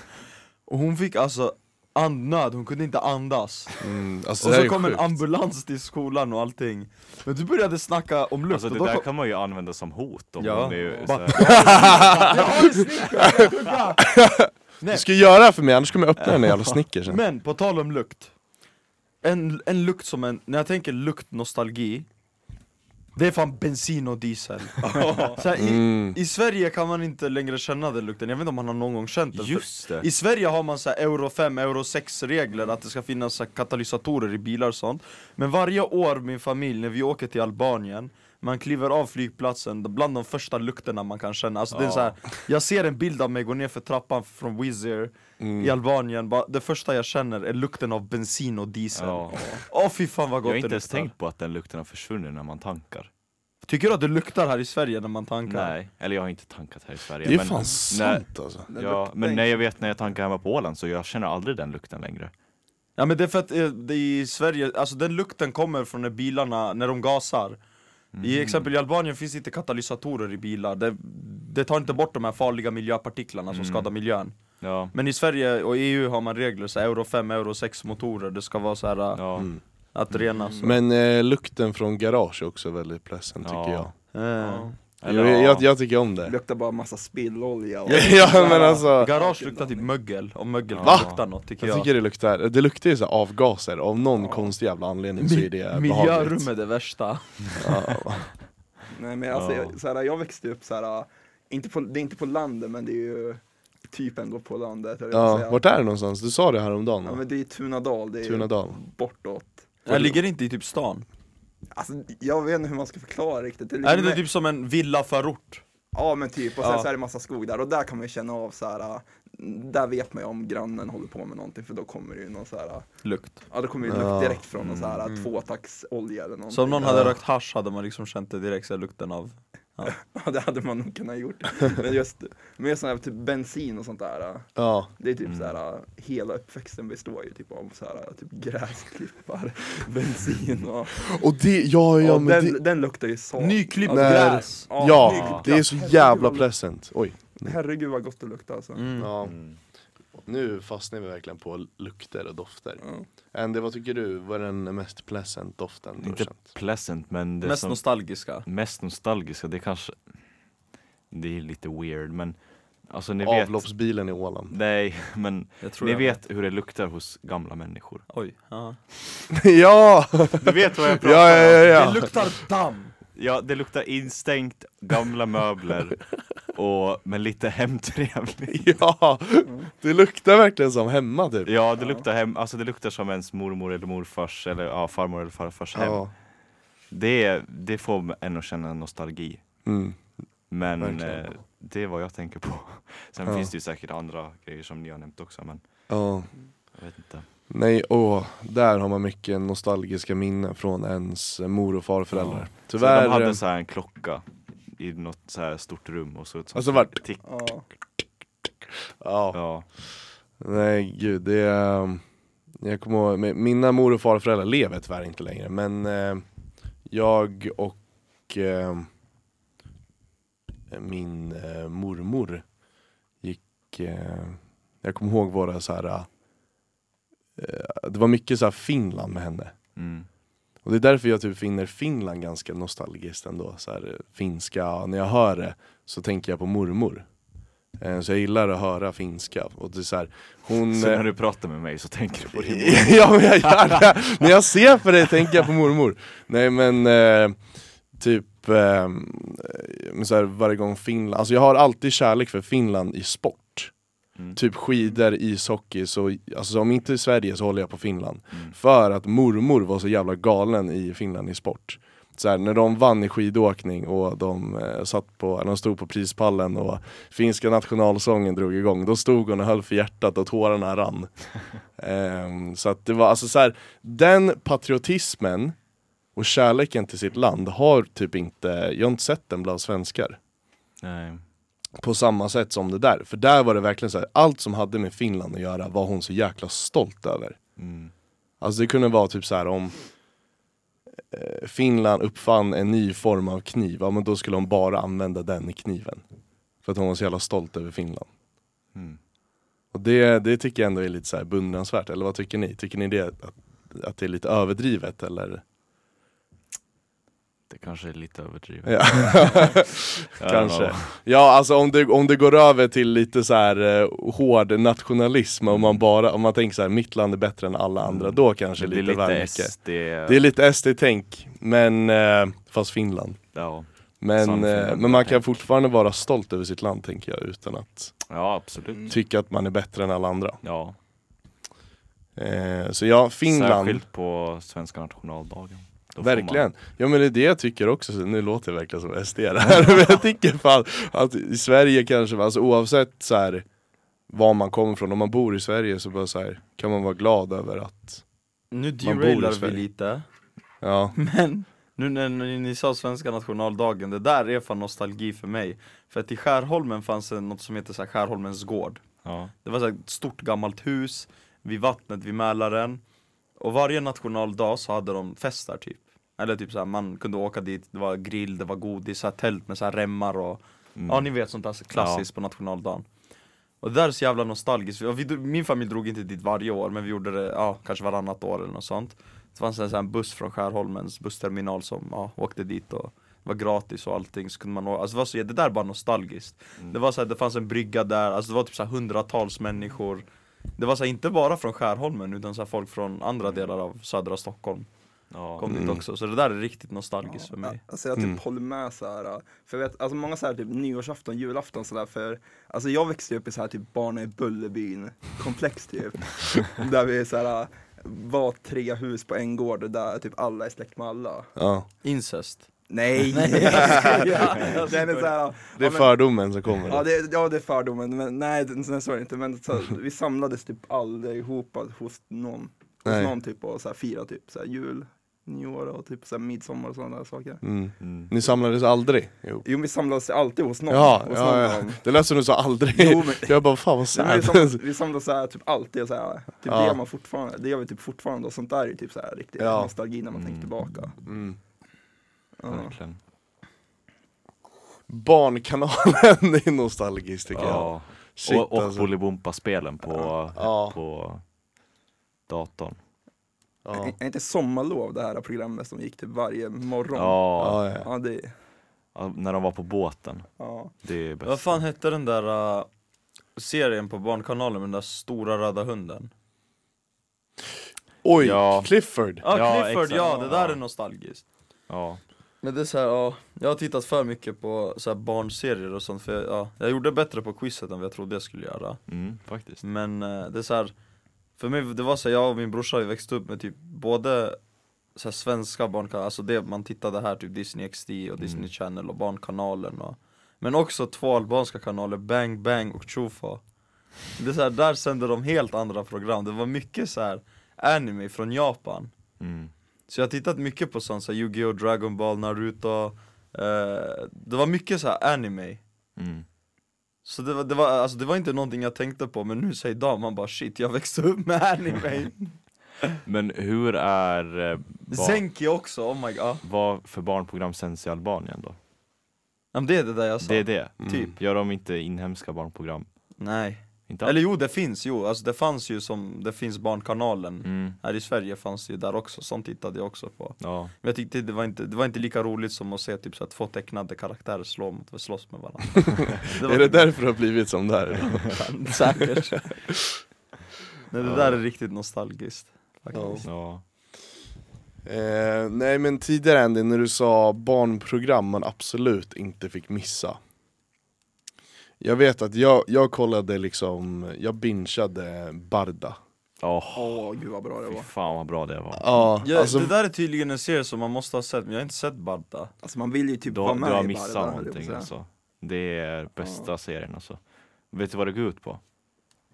Speaker 4: Och hon fick alltså andnöd, hon kunde inte andas
Speaker 2: Mm, alltså,
Speaker 4: Och
Speaker 2: här
Speaker 4: så kom en
Speaker 2: sjukt.
Speaker 4: ambulans till skolan och allting Men du började snacka om lukt
Speaker 3: Alltså det där
Speaker 4: kom,
Speaker 3: kan man ju använda som hot om
Speaker 4: Ja.
Speaker 3: här,
Speaker 4: Jag har en Snickers, jag tuggar!
Speaker 2: Du ska göra det här för mig annars kommer jag öppna den där jävla Snickersen.
Speaker 4: Men på tal om lukt En, en lukt som en, när jag tänker luktnostalgi Det är fan bensin och diesel så här, i,
Speaker 2: Mm.
Speaker 4: I Sverige kan man inte längre känna den lukten, jag vet inte om man har någon gång känt den
Speaker 3: Just det!
Speaker 4: I Sverige har man så här euro 5, euro 6 regler att det ska finnas så här katalysatorer i bilar och sånt Men varje år min familj, när vi åker till Albanien man kliver av flygplatsen, bland de första lukterna man kan känna. Alltså det är så här, Jag ser en bild av mig gå ner för trappan från Wizz
Speaker 2: Mm.
Speaker 4: i Albanien, bara, det första jag känner är lukten av bensin och diesel.
Speaker 3: Ja.
Speaker 4: Åh fy fan vad
Speaker 3: Jag
Speaker 4: gott
Speaker 3: har
Speaker 4: det
Speaker 3: inte ens
Speaker 4: luktar.
Speaker 3: tänkt på att den lukten har försvunnit när man tankar.
Speaker 4: Tycker du att det luktar här i Sverige när man tankar?
Speaker 3: Nej, eller jag har inte tankat här i Sverige
Speaker 2: Det är
Speaker 3: men,
Speaker 2: fan
Speaker 3: när,
Speaker 2: sant alltså.
Speaker 5: Den
Speaker 3: Ja, men när jag vet när jag tankar hemma på Åland så jag känner aldrig den lukten längre.
Speaker 4: Ja men det är för att eh, det är i Sverige, alltså den lukten kommer från när bilarna, när de gasar I exempel i Albanien finns inte katalysatorer i bilar, det, det tar inte bort de här farliga miljöpartiklarna som
Speaker 3: Mm.
Speaker 4: skadar miljön
Speaker 3: Ja,
Speaker 4: Men i Sverige och EU har man regler, så euro 5, euro 6 motorer, det ska vara så här
Speaker 3: ja,
Speaker 2: Mm.
Speaker 4: att renas
Speaker 2: Men eh, lukten från garage är också väldigt pleasant tycker
Speaker 3: Ja.
Speaker 2: jag.
Speaker 3: Eller,
Speaker 2: jag,
Speaker 3: ja.
Speaker 2: jag. Jag tycker om
Speaker 5: Det
Speaker 2: det.
Speaker 5: luktar bara massa spillolja och
Speaker 2: ja men alltså,
Speaker 4: Garage luktar typ mögel, om mögel
Speaker 3: Va?
Speaker 4: luktar något tycker
Speaker 2: jag
Speaker 4: jag,
Speaker 2: tycker det luktar, det luktar ju så här avgaser, av någon konstig jävla anledning så är det
Speaker 4: Mi-. Miljörum är det värsta
Speaker 2: Ja.
Speaker 5: Nej men alltså,
Speaker 3: Ja.
Speaker 5: jag, så här, jag växte upp så här, inte på, det är inte på landet men det är ju typ ändå på landet.
Speaker 2: ja,
Speaker 5: säga.
Speaker 2: vart är det någonstans? Du sa det häromdagen
Speaker 5: Ja men det är Tunadal, det är
Speaker 2: Tunadal.
Speaker 5: bortåt.
Speaker 4: Jag ligger inte i typ stan
Speaker 5: Alltså jag vet inte hur man ska förklara riktigt. Det
Speaker 4: Är det
Speaker 5: med-
Speaker 4: typ som en villaförort?
Speaker 5: Ja men typ, och sen
Speaker 4: Ja.
Speaker 5: så är det massa skog där och där kan man ju känna av så här. äh, Där vet man ju om grannen håller på med någonting för då kommer det ju någon så här. äh,
Speaker 4: Lukt
Speaker 5: Ja då kommer det ju lukt direkt från någon så här
Speaker 4: Mm.
Speaker 5: tvåtaktsolja eller någonting.
Speaker 4: Så om någon
Speaker 2: Ja.
Speaker 4: hade rökt hasch hade man liksom känt det direkt, så här, lukten av
Speaker 5: Ja det hade man nog kunnat gjort. Men just, med sån här typ bensin och sånt där. äh,
Speaker 2: Ja,
Speaker 5: Det är typ
Speaker 3: Mm.
Speaker 5: så här, äh, hela uppväxten består ju typ av så här, äh, typ gräsklippar, bensin och,
Speaker 2: och det, ja ja
Speaker 5: och
Speaker 2: men
Speaker 5: den,
Speaker 2: det,
Speaker 5: den luktar ju så.
Speaker 4: Nyklippt gräs!
Speaker 2: ja,
Speaker 5: nyklippt
Speaker 2: det är så jävla pleasant. Oj.
Speaker 5: Herregud vad gott det luktar alltså.
Speaker 4: Mm.
Speaker 2: Ja.
Speaker 3: Mm.
Speaker 2: Nu fastnar vi verkligen på lukter och dofter.
Speaker 5: Ja.
Speaker 2: Andy, vad tycker du? Vad är den mest pleasant doften du har
Speaker 3: Inte
Speaker 2: känt?
Speaker 3: pleasant men det
Speaker 4: Mest
Speaker 3: som
Speaker 4: nostalgiska
Speaker 3: mest nostalgiska, det kanske Det är lite weird men Alltså ni vet
Speaker 2: Avloppsbilen i Åland.
Speaker 3: Nej men
Speaker 4: jag tror
Speaker 3: ni
Speaker 4: jag
Speaker 3: vet hur det luktar hos gamla människor
Speaker 4: Oj, ja.
Speaker 2: ja!
Speaker 3: Du vet vad jag pratar
Speaker 2: Ja, ja, ja,
Speaker 3: om?
Speaker 4: Det luktar damm!
Speaker 3: Ja, det luktar instängt, gamla möbler och med lite hemtrevligt
Speaker 2: Ja! Det luktar verkligen som hemma typ.
Speaker 3: Ja, det luktar hem, alltså det luktar som ens mormor eller morfars eller ja, farmor eller farfars hem
Speaker 2: Ja.
Speaker 3: det, det får en att känna nostalgi
Speaker 2: Mm.
Speaker 3: Men eh, det är vad jag tänker på Sen
Speaker 2: Ja.
Speaker 3: finns det ju säkert andra grejer som ni har nämnt också men
Speaker 2: ja.
Speaker 3: jag vet inte
Speaker 2: Nej, åh, där har man mycket nostalgiska minnen från ens mor och farföräldrar.
Speaker 3: Ja.
Speaker 2: Tyvärr,
Speaker 3: Så de
Speaker 2: eh,
Speaker 3: hade så här en klocka i något så här stort rum och så ett sånt
Speaker 2: Alltså vart-
Speaker 3: tick,
Speaker 5: Ja.
Speaker 2: ja.
Speaker 3: ja.
Speaker 2: Nej gud, det är... Jag kommer ihåg, mi- mina mor och farföräldrar lever tyvärr inte längre men eh, jag och eh, min eh, mormor gick, eh, jag kommer ihåg våra så här. Eh, det var mycket så här Finland med henne.
Speaker 3: Mm.
Speaker 2: Och det är därför jag typ finner Finland ganska nostalgiskt ändå. Så här, eh, finska, när jag hör det så tänker jag på mormor. Eh, Så jag gillar att höra finska. Och det är så här, hon...
Speaker 3: Så när du pratar med mig så tänker du på din mor.
Speaker 2: ja men jag gör det! När jag ser på dig tänker jag på mormor. Nej men eh, typ eh, så här, varje gång Finland, alltså jag har alltid kärlek för Finland i sport.
Speaker 3: Mm.
Speaker 2: Typ skidor, ishockey, så alltså om inte i Sverige så håller jag på Finland.
Speaker 3: Mm.
Speaker 2: För att mormor var så jävla galen i Finland i sport. Så här, när de vann i skidåkning och de, eh, satt på, de stod på prispallen och finska nationalsången drog igång, då stod hon och höll för hjärtat och tårarna rann. Ehm, så att det var alltså så här, den patriotismen och kärleken till sitt land har typ inte, jag har inte sett den bland svenskar
Speaker 3: Nej.
Speaker 2: På samma sätt som det där. För där var det verkligen så här, allt som hade med Finland att göra var hon så jäkla stolt över.
Speaker 3: Mm.
Speaker 2: Alltså det kunde vara typ så här om eh, Finland uppfann en ny form av kniv, ja men då skulle hon bara använda den i kniven. För att hon var så jävla stolt över Finland.
Speaker 3: Mm.
Speaker 2: Och det, det tycker jag ändå är lite så här beundransvärt, eller vad tycker ni? Tycker ni det att, att det är lite överdrivet eller?
Speaker 3: Det kanske är lite överdrivet.
Speaker 2: Ja. Kanske. Ja alltså om det, om det går över till lite så här eh, hård nationalism, om man bara, om man tänker så här mitt land är bättre än alla andra, då kanske
Speaker 3: Det blir
Speaker 2: lite, väl
Speaker 3: lite
Speaker 2: mycket.
Speaker 3: SD.
Speaker 2: Det är lite SD-tänk, men eh, fast Finland.
Speaker 3: Ja.
Speaker 2: Men, eh, men man kan fortfarande vara stolt över sitt land tänker jag, utan att
Speaker 3: ja, absolut.
Speaker 2: tycka att man är bättre än alla andra.
Speaker 3: Ja.
Speaker 2: Eh, så ja, Finland,
Speaker 3: Särskilt på svenska nationaldagen.
Speaker 2: Verkligen. Ja men det är det jag tycker också, så nu låter jag verkligen som SD det här, men jag tycker fan att i Sverige kanske, alltså oavsett så här var man kommer ifrån, om man bor i Sverige så bara så här, kan man vara glad över att,
Speaker 4: Nu derailar vi lite,
Speaker 2: ja,
Speaker 4: men nu när ni sa svenska nationaldagen, det där är fan nostalgi för mig. För att i Skärholmen fanns det något som heter så här Skärholmens gård.
Speaker 3: Ja.
Speaker 4: Det var så ett stort gammalt hus vid vattnet vid Mälaren. Och varje nationaldag så hade de fest där typ Eller typ så här, man kunde åka dit, det var grill, det var godis, så här tält med så här remmar och
Speaker 3: Mm.
Speaker 4: Ja ni vet sånt där klassiskt på nationaldagen. Och det där är så jävla nostalgiskt, vi, min familj drog inte dit varje år men vi gjorde det, ja kanske varannat år eller något sånt. Det fanns en sån buss från Skärholmens bussterminal som ja, åkte dit och det var gratis och allting, så kunde man å- alltså det var så, det där är bara nostalgiskt.
Speaker 3: Mm.
Speaker 4: Det var så här, det fanns en brygga där, alltså det var typ så här hundratals människor. Det var så här, inte bara från Skärholmen utan så folk från andra delar av södra Stockholm
Speaker 3: Ja.
Speaker 4: kom dit
Speaker 2: Mm.
Speaker 4: också, så det där är riktigt nostalgiskt för mig
Speaker 5: Alltså jag typ
Speaker 2: Mm.
Speaker 5: håller med så här. För jag vet, alltså många så här typ nyårsafton, julafton sådär för Alltså jag växte upp i så här typ barnen i Bullerbyn komplex typ Där vi så här var tre hus på en gård där typ alla är släkt med alla
Speaker 2: ja.
Speaker 4: Incest
Speaker 5: Nej!
Speaker 4: Ja,
Speaker 5: Den är så här,
Speaker 2: Det är fördomen som kommer.
Speaker 5: Ja det, ja det är fördomen, men nej, så är det inte men så, vi samlades typ allihopa hos någon Hos
Speaker 2: Nej.
Speaker 5: någon typ och så här, fira typ så här, jul, nyår och typ så här, midsommar och sådana där saker
Speaker 2: Mm.
Speaker 3: Mm.
Speaker 2: Ni samlades aldrig ihop?
Speaker 5: Jo vi samlades alltid hos någon,
Speaker 2: Ja,
Speaker 5: hos
Speaker 2: ja,
Speaker 5: någon
Speaker 2: ja. det lät som du sa aldrig.
Speaker 5: Jo, men-
Speaker 2: Jag bara fan vad
Speaker 5: Nej,
Speaker 2: sad.
Speaker 5: vi, samlas så här, typ alltid och så här, typ
Speaker 2: Ja.
Speaker 5: det gör man fortfarande, det gör vi typ fortfarande och sånt där är typ så här riktigt
Speaker 2: Ja.
Speaker 5: nostalgi när man
Speaker 3: Mm.
Speaker 5: tänker tillbaka.
Speaker 2: Mm.
Speaker 5: Ja.
Speaker 3: Verkligen.
Speaker 2: Barnkanalen är nostalgiskt tycker jag.
Speaker 3: Ja.
Speaker 2: Shit,
Speaker 3: och och
Speaker 2: alltså.
Speaker 3: Bolibompa-spelen på,
Speaker 2: Ja.
Speaker 3: på datorn.
Speaker 2: Ja.
Speaker 5: Är är inte Sommarlov det här programmet som gick typ varje morgon?
Speaker 3: Ja,
Speaker 2: Ja, ja.
Speaker 5: Ja, det,
Speaker 3: ja, när de var på båten.
Speaker 5: ja.
Speaker 3: Det är bäst.
Speaker 4: Vad fan hette den där uh, serien på Barnkanalen med den där stora röda hunden?
Speaker 2: Oj,
Speaker 3: Ja.
Speaker 2: Clifford!
Speaker 4: Ja,
Speaker 3: Ja,
Speaker 4: Clifford,
Speaker 3: exakt.
Speaker 4: ja det där
Speaker 3: Ja.
Speaker 4: är nostalgiskt
Speaker 3: Ja.
Speaker 4: Men det är så här, ja, jag har tittat för mycket på så här barnserier och sånt för jag, ja, jag gjorde bättre på quizet än vad jag trodde jag skulle göra
Speaker 3: Mm, faktiskt.
Speaker 4: Men eh, det är så här, för mig det var så här, jag och min brorsa vi växte upp med typ både så här, svenska barnkanaler, alltså det man tittade här, typ Disney XD och Disney
Speaker 3: Mm.
Speaker 4: Channel och Barnkanalen och Men också två albanska kanaler, Bang Bang och Chufa Det är så här, där sände de helt andra program, det var mycket så här anime från Japan
Speaker 3: Mm.
Speaker 4: Så jag har tittat mycket på sånt, så Yu-Gi-Oh! Dragon Ball, Naruto eh, Det var mycket så här anime
Speaker 3: Mm.
Speaker 4: Så det var, det, var, alltså det var inte någonting jag tänkte på, men nu säger idag man bara shit, jag växte upp med anime
Speaker 3: Men hur är, eh,
Speaker 4: Zenki också, oh my god
Speaker 3: vad för barnprogram sänds i Albanien då?
Speaker 4: ja, men Det är det där jag sa
Speaker 3: Det är det?
Speaker 2: Mm.
Speaker 4: Typ,
Speaker 3: Gör de inte inhemska barnprogram?
Speaker 4: nej
Speaker 3: Inte
Speaker 4: Eller jo det finns, jo alltså det fanns ju som, det finns Barnkanalen.
Speaker 3: Mm,
Speaker 4: Här i Sverige fanns det ju där också, sånt tittade jag också på.
Speaker 3: Ja.
Speaker 4: Men jag tyckte det var inte, det var inte lika roligt som att se typ så att två tecknade karaktärer slå mot, slåss med varandra. Det
Speaker 2: Är det därför det har blivit som det här?
Speaker 4: Säkert. Nej det där är riktigt nostalgiskt faktiskt.
Speaker 3: Ja.
Speaker 2: Eh, nej men tidigare Andy, när du sa barnprogram man absolut inte fick missa Jag vet att jag, jag kollade liksom, jag bingeade Barda
Speaker 3: Åh,
Speaker 5: Åh gud vad bra det
Speaker 3: fy
Speaker 5: var.
Speaker 3: fan vad bra det var.
Speaker 2: Ja,
Speaker 4: ja,
Speaker 2: alltså,
Speaker 4: Det där är tydligen en serie som man måste ha sett, men jag har inte sett Barda
Speaker 5: Alltså man vill ju typ
Speaker 3: Du,
Speaker 5: vara med
Speaker 3: du har
Speaker 5: i
Speaker 3: missat
Speaker 5: Barda,
Speaker 3: någonting alltså. Det är bästa serien alltså. Vet du vad det går ut på?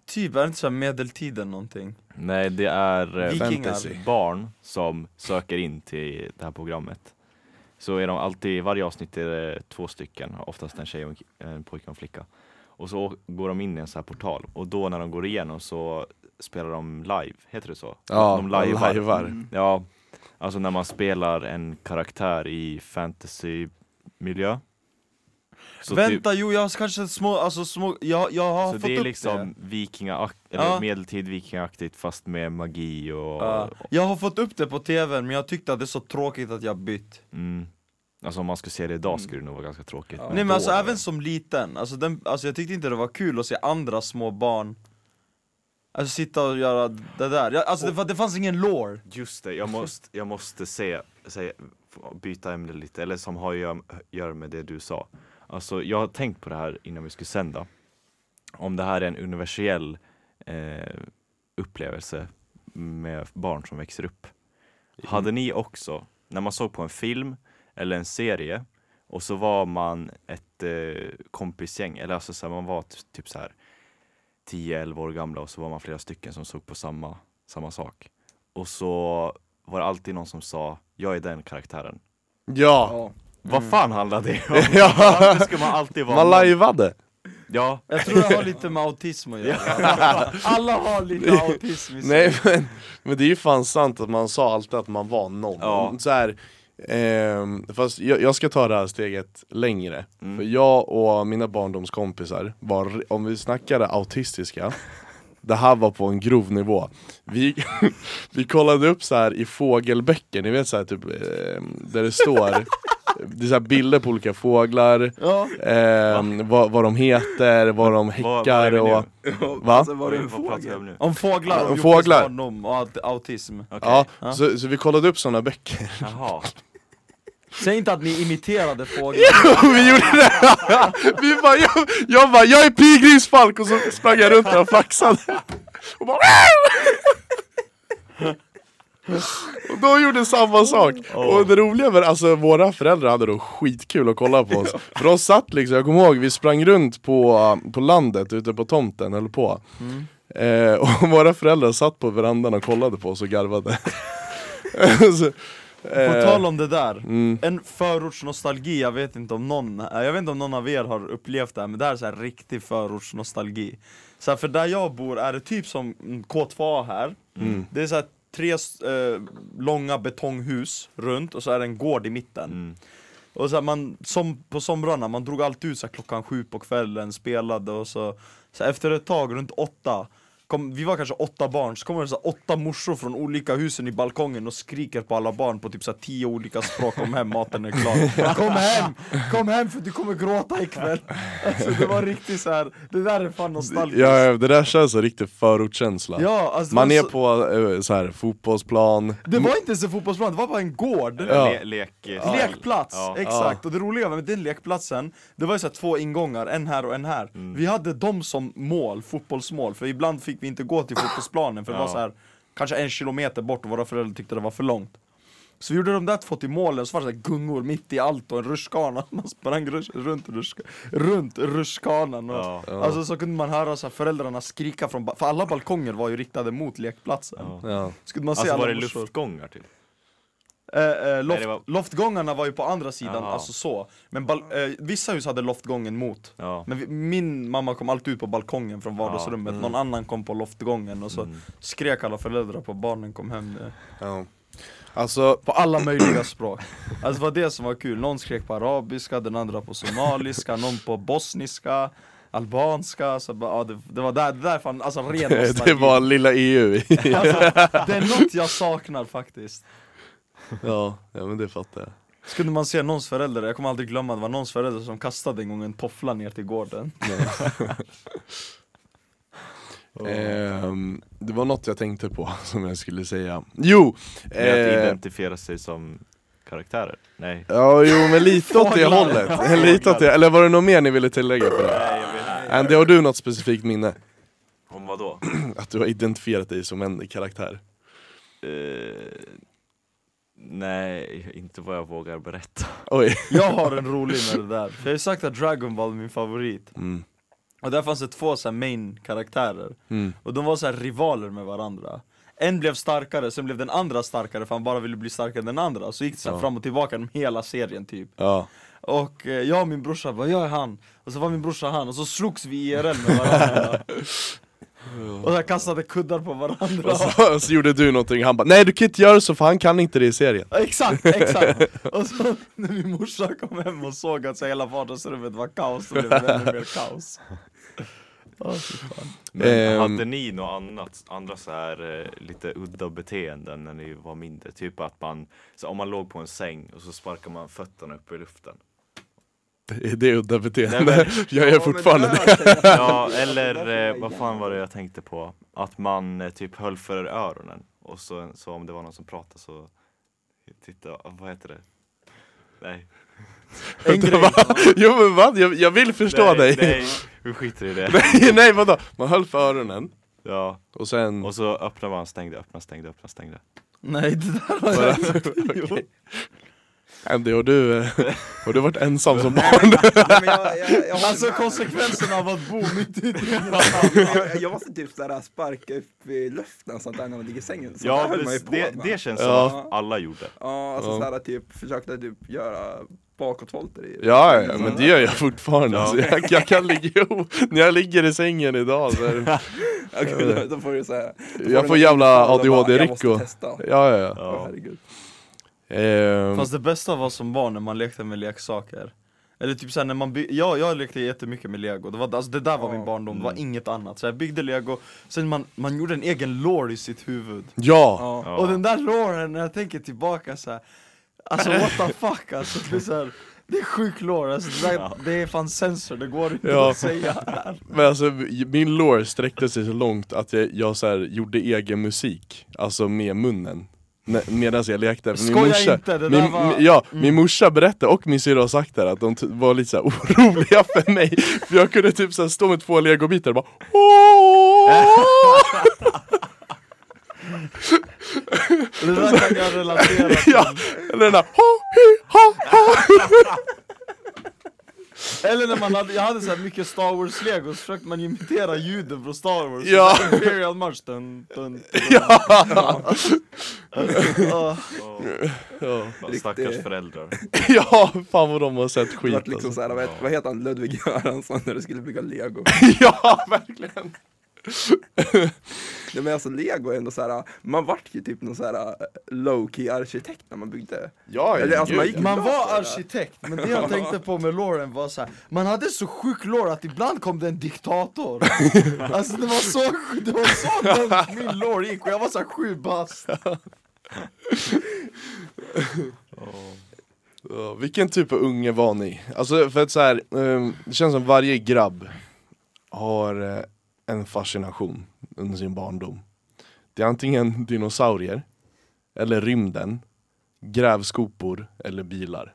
Speaker 4: Typ, är det inte så här medeltiden någonting?
Speaker 3: Nej det är eh,
Speaker 4: Vikingar.
Speaker 3: barn som söker in till det här programmet. Så är de alltid, varje avsnitt är det två stycken, oftast en tjej och en pojke och en flicka. Och så går de in i en sån här portal och då när de går igenom så spelar de live, heter det så?
Speaker 2: ja,
Speaker 3: de lajvar.
Speaker 2: lajvar.
Speaker 5: Mm.
Speaker 3: Ja, alltså när man spelar en karaktär i fantasymiljö. Så typ-
Speaker 4: Vänta, jo jag har kanske små, alltså små, jag, jag har
Speaker 3: så
Speaker 4: fått
Speaker 3: det är
Speaker 4: upp
Speaker 3: liksom vikingaakt, eller
Speaker 4: Ja.
Speaker 3: medeltid vikingaaktigt fast med magi och,
Speaker 4: Ja. Jag har fått upp det på tvn, men jag tyckte att det är så tråkigt att jag bytt
Speaker 3: mm. Alltså om man skulle se det idag skulle det nog vara ganska tråkigt.
Speaker 5: Ja.
Speaker 4: Nej men alltså även
Speaker 3: det-
Speaker 4: som liten, alltså, den, alltså jag tyckte inte det var kul att se andra små barn Alltså sitta och göra det där, alltså det, det fanns ingen lore
Speaker 3: Just det, jag måste, jag måste se, säga, byta ämne lite, eller som har att göra med det du sa. Alltså jag har tänkt på det här innan vi skulle sända. Om det här är en universell eh, upplevelse med barn som växer upp. Hade ni också, när man såg på en film eller en serie och så var man ett eh, kompisgäng, eller alltså så här, man var typ så här 10-11 år gamla och så var man flera stycken som såg på samma, samma sak. Och så var det alltid någon som sa, jag är den karaktären.
Speaker 2: Ja.
Speaker 3: Vad fan handlade det om?
Speaker 2: Ja.
Speaker 3: Varför ska man alltid vara
Speaker 2: man lajvade!
Speaker 3: Ja,
Speaker 4: Jag tror det har lite med autism att göra Alla har lite autism i sig
Speaker 2: Nej men, men det är ju fan sant att man sa alltid att man var någon.
Speaker 3: Ja.
Speaker 2: Så här, ehm, fast jag, jag ska ta det här steget längre.
Speaker 3: Mm.
Speaker 2: För jag och mina barndomskompisar var, om vi snackade autistiska, det här var på en grov nivå. Vi, vi kollade upp så här i fågelböcker, ni vet så här, typ, ehm, där det står det är så här bilder på olika fåglar,
Speaker 4: Ja,
Speaker 2: ehm, vad, vad de heter, vad de häckar och... Va?
Speaker 5: Alltså var det en
Speaker 3: om
Speaker 5: fågel?
Speaker 3: nu?
Speaker 4: om fåglar,
Speaker 2: Om fåglar.
Speaker 4: och aut- autism
Speaker 3: Okej.
Speaker 2: Ja,
Speaker 4: Ja.
Speaker 2: Så, så vi kollade upp sådana böcker
Speaker 3: Jaha.
Speaker 4: Säg inte att ni imiterade fåglar.
Speaker 2: Vi gjorde det! Vi bara, jag, jag bara, jag är pilgrimsfalk! Och så sprang jag runt där och flaxade. Och bara Och de gjorde samma sak! Och det roliga var alltså våra föräldrar hade då skitkul att kolla på oss. För de satt liksom, jag kommer ihåg, vi sprang runt på, på landet ute på tomten, höll på. Eh, Och våra föräldrar satt på verandan och kollade på oss och garvade. Så,
Speaker 4: På
Speaker 2: eh,
Speaker 4: tal om det där,
Speaker 2: mm.
Speaker 4: en förortsnostalgi, jag vet inte om någon, eh, jag vet inte om någon av er har upplevt det här, men det här är så här riktig förortsnostalgi så här, För där jag bor är det typ som mm, K2A här,
Speaker 2: Mm.
Speaker 4: det är så här tre eh, långa betonghus runt och så är det en gård i mitten
Speaker 3: Mm.
Speaker 4: Och så här, man, som på somrarna, man drog alltid ut så klockan sju på kvällen, spelade och så, så efter ett tag, runt åtta kom, Vi var kanske åtta barn, så kommer det så här, åtta morsor från olika husen i balkongen och skriker på alla barn på typ så här, tio olika språk Kom hem, maten är klar Kom hem! Kom hem för du kommer gråta ikväll Alltså det var riktigt så här. det där är fan nostalgiskt
Speaker 2: Ja, ja, det där känns som riktig förortskänsla
Speaker 4: Ja, alltså,
Speaker 2: Man är
Speaker 4: så,
Speaker 2: på eh, så här, fotbollsplan
Speaker 4: Det var inte ens en fotbollsplan, det var bara en gård
Speaker 2: Ja.
Speaker 3: Le lek,
Speaker 4: Lekplats,
Speaker 3: Ja.
Speaker 4: exakt! Och det roliga med den lekplatsen, det var ju så här två ingångar, en här och en här
Speaker 3: Mm.
Speaker 4: Vi hade dem som mål, fotbollsmål, för ibland fick vi inte gå till fotbollsplanen för det var
Speaker 3: Ja.
Speaker 4: så här kanske en kilometer bort och våra föräldrar tyckte det var för långt Så vi gjorde de där två till målen, så var det så här gungor mitt i allt och en rutschkana, man sprang rush, runt, rutschka, runt rutschkanan och,
Speaker 3: Ja.
Speaker 4: Alltså så kunde man höra så här föräldrarna skrika från, för alla balkonger var ju riktade mot lekplatsen
Speaker 3: Ja.
Speaker 2: ja.
Speaker 4: Så kunde man se
Speaker 3: Alltså
Speaker 4: alla
Speaker 3: var det
Speaker 4: morsor.
Speaker 3: luftgångar typ?
Speaker 4: Eh, eh, loft,
Speaker 3: det var-
Speaker 4: Loftgångarna var ju på andra sidan,
Speaker 3: Jaha.
Speaker 4: alltså så Men eh, vissa hus hade loftgången mot
Speaker 3: Ja.
Speaker 4: Men vi, min mamma kom alltid ut på balkongen från vardagsrummet, någon annan kom på loftgången och så
Speaker 3: Mm.
Speaker 4: skrek alla föräldrar på barnen kom hem eh,
Speaker 2: ja. Alltså,
Speaker 4: På alla möjliga språk Alltså det var det som var kul, någon skrek på arabiska, den andra på somaliska, någon på bosniska albanska, så bara, ja, det, det var där, det där fan, alltså ren
Speaker 2: det
Speaker 4: nostalgi.
Speaker 2: var lilla EU
Speaker 4: alltså, Det är något jag saknar faktiskt
Speaker 2: ja, ja men det fattar jag.
Speaker 4: Skulle man se någons förälder, jag kommer aldrig glömma, det var någons förälder som kastade en gång en toffla ner till gården
Speaker 2: Ehm, det var något jag tänkte på som jag skulle säga. Jo!
Speaker 3: Med att
Speaker 2: eh,
Speaker 3: identifiera sig som karaktärer? Nej.
Speaker 2: ja, jo men lite åt det hållet. lite åt det. Eller var det något mer ni ville tillägga på det?
Speaker 3: Nej, jag.
Speaker 2: Andy, har du något specifikt minne?
Speaker 3: Om vad då?
Speaker 2: Att du har identifierat dig som en karaktär?
Speaker 3: Eh, nej, inte vad jag vågar berätta.
Speaker 2: Oj.
Speaker 4: Jag har en rolig med det där, för jag har ju sagt att Dragon Ball är min favorit
Speaker 2: Mm.
Speaker 4: Och där fanns det två så här main karaktärer
Speaker 2: Mm.
Speaker 4: Och de var så här rivaler med varandra En blev starkare, sen blev den andra starkare för han bara ville bli starkare än den andra Så gick det så här
Speaker 2: Ja.
Speaker 4: fram och tillbaka genom hela serien typ
Speaker 2: Ja.
Speaker 4: Och eh, jag och min brorsa bara, jag är han Och så var min brorsa han, och så slogs vi IRL med varandra Och så här kastade kuddar på varandra
Speaker 2: Och så, och så gjorde du någonting, han bara Nej du kan inte göra så för han kan inte det i serien
Speaker 4: Exakt, exakt! Och så när min morsa kom hem och såg att så hela vardagsrummet var kaos, så blev det ännu mer kaos.
Speaker 3: Men
Speaker 2: Ehm.
Speaker 3: hade ni något annat, andra så här eh, lite udda beteenden när ni var mindre? Typ att man, så om man låg på en säng och så sparkar man fötterna upp i luften.
Speaker 2: Är det udda beteende?
Speaker 3: Nej, men-
Speaker 2: jag gör fortfarande det
Speaker 3: Ja, eller
Speaker 5: var
Speaker 3: eh, vad fan var det jag tänkte på? Att man eh, typ höll för öronen och så, så om det var någon som pratade så Titta, vad heter det? Nej,
Speaker 4: En grej,
Speaker 2: Va? Jo men vad? Jag, jag vill förstå
Speaker 3: nej,
Speaker 2: dig!
Speaker 3: Nej, vi skiter i det
Speaker 2: Nej, nej vadå? Man höll för öronen
Speaker 3: Ja,
Speaker 2: och sen...
Speaker 3: och så öppnade man, stängde, öppnade, stängde, öppnade, stängde
Speaker 4: nej det där har
Speaker 2: Bara-
Speaker 4: jag inte.
Speaker 2: Andy, har du, har du varit ensam som barn?
Speaker 5: men, nej, men jag, jag, jag,
Speaker 4: Alltså
Speaker 5: med.
Speaker 4: konsekvenserna av att bo mitt i
Speaker 5: jag, jag måste typ sparka upp i luften sånt där när man ligger i sängen. Så
Speaker 3: Ja,
Speaker 5: höll man ju
Speaker 3: det,
Speaker 5: på
Speaker 3: det,
Speaker 5: med.
Speaker 3: det känns
Speaker 2: Ja.
Speaker 3: som att alla gjorde
Speaker 5: Ja, alltså
Speaker 2: Ja.
Speaker 5: såhär typ försökte typ göra bakåtvolter i
Speaker 2: Ja, ja, men det gör jag fortfarande.
Speaker 3: Ja.
Speaker 2: Alltså, jag, jag kan ligga, jo, när jag ligger i sängen idag så är det,
Speaker 5: Okej, då, då får du säga
Speaker 2: Jag får jävla
Speaker 5: Jag testa.
Speaker 2: Ja, ja, ja.
Speaker 3: Ja.
Speaker 5: herregud.
Speaker 2: Ehm,
Speaker 4: Fast det bästa var som barn när man lekte med leksaker Eller typ såhär när man by- ja, jag lekte jättemycket med lego, det, var, alltså, det där var min barndom, det var
Speaker 3: Mm.
Speaker 4: inget annat Så jag byggde lego, sen man, man gjorde en egen lore i sitt huvud
Speaker 2: ja!
Speaker 5: Ja.
Speaker 3: Ja.
Speaker 4: Och den där loren, när jag tänker tillbaka så här, Alltså what the fuck alltså, det är, så här, det är sjuk lore, alltså, det, där,
Speaker 3: Ja.
Speaker 4: det är fan sensor, det går inte
Speaker 2: Ja.
Speaker 4: att säga här
Speaker 2: Men alltså min lore sträckte sig så långt att jag, jag så här, gjorde egen musik, alltså med munnen Medan jag lekte, min morsa,
Speaker 4: inte, det
Speaker 2: min,
Speaker 4: var-
Speaker 2: Ja,
Speaker 4: Mm.
Speaker 2: min morsa berättade och min syrra har sagt det att de var lite så oroliga för mig För jag kunde typ så stå med två legobitar och bara!
Speaker 4: Det där kan jag relatera till
Speaker 2: Ja, eller den där ho, hi, ha, ha.
Speaker 4: Eller när man hade, jag hade så här mycket Star Wars lego, så försökte man imitera ljuden från Star Wars
Speaker 2: Ja.
Speaker 4: Imperial March, dun, dun, dun.
Speaker 2: Ja.
Speaker 4: Ja.
Speaker 2: Ja.
Speaker 3: Stackars föräldrar
Speaker 2: ja, fan vad de har sett
Speaker 5: Det
Speaker 2: skit
Speaker 5: vart liksom
Speaker 2: alltså.
Speaker 5: såhär, vad, vad heter han, Ludvig Göransson när du skulle bygga lego
Speaker 2: Ja, verkligen!
Speaker 5: Nej men alltså lego är ändå såhär, man vart ju typ någon såhär low key arkitekt när man byggde.
Speaker 2: Ja,
Speaker 5: Eller, alltså, man gick-
Speaker 4: Man var arkitekt, men det jag tänkte på med Lauren var så här, man hade så sjuk lore att ibland kom det en diktator. Alltså det var så, det var så min lore gick och jag var såhär sju bast.
Speaker 2: Ja, vilken typ av unge var ni? Alltså för att så här, ehm, det känns som varje grabb har eh, en fascination under sin barndom. Det är antingen dinosaurier, eller rymden, grävskopor eller bilar.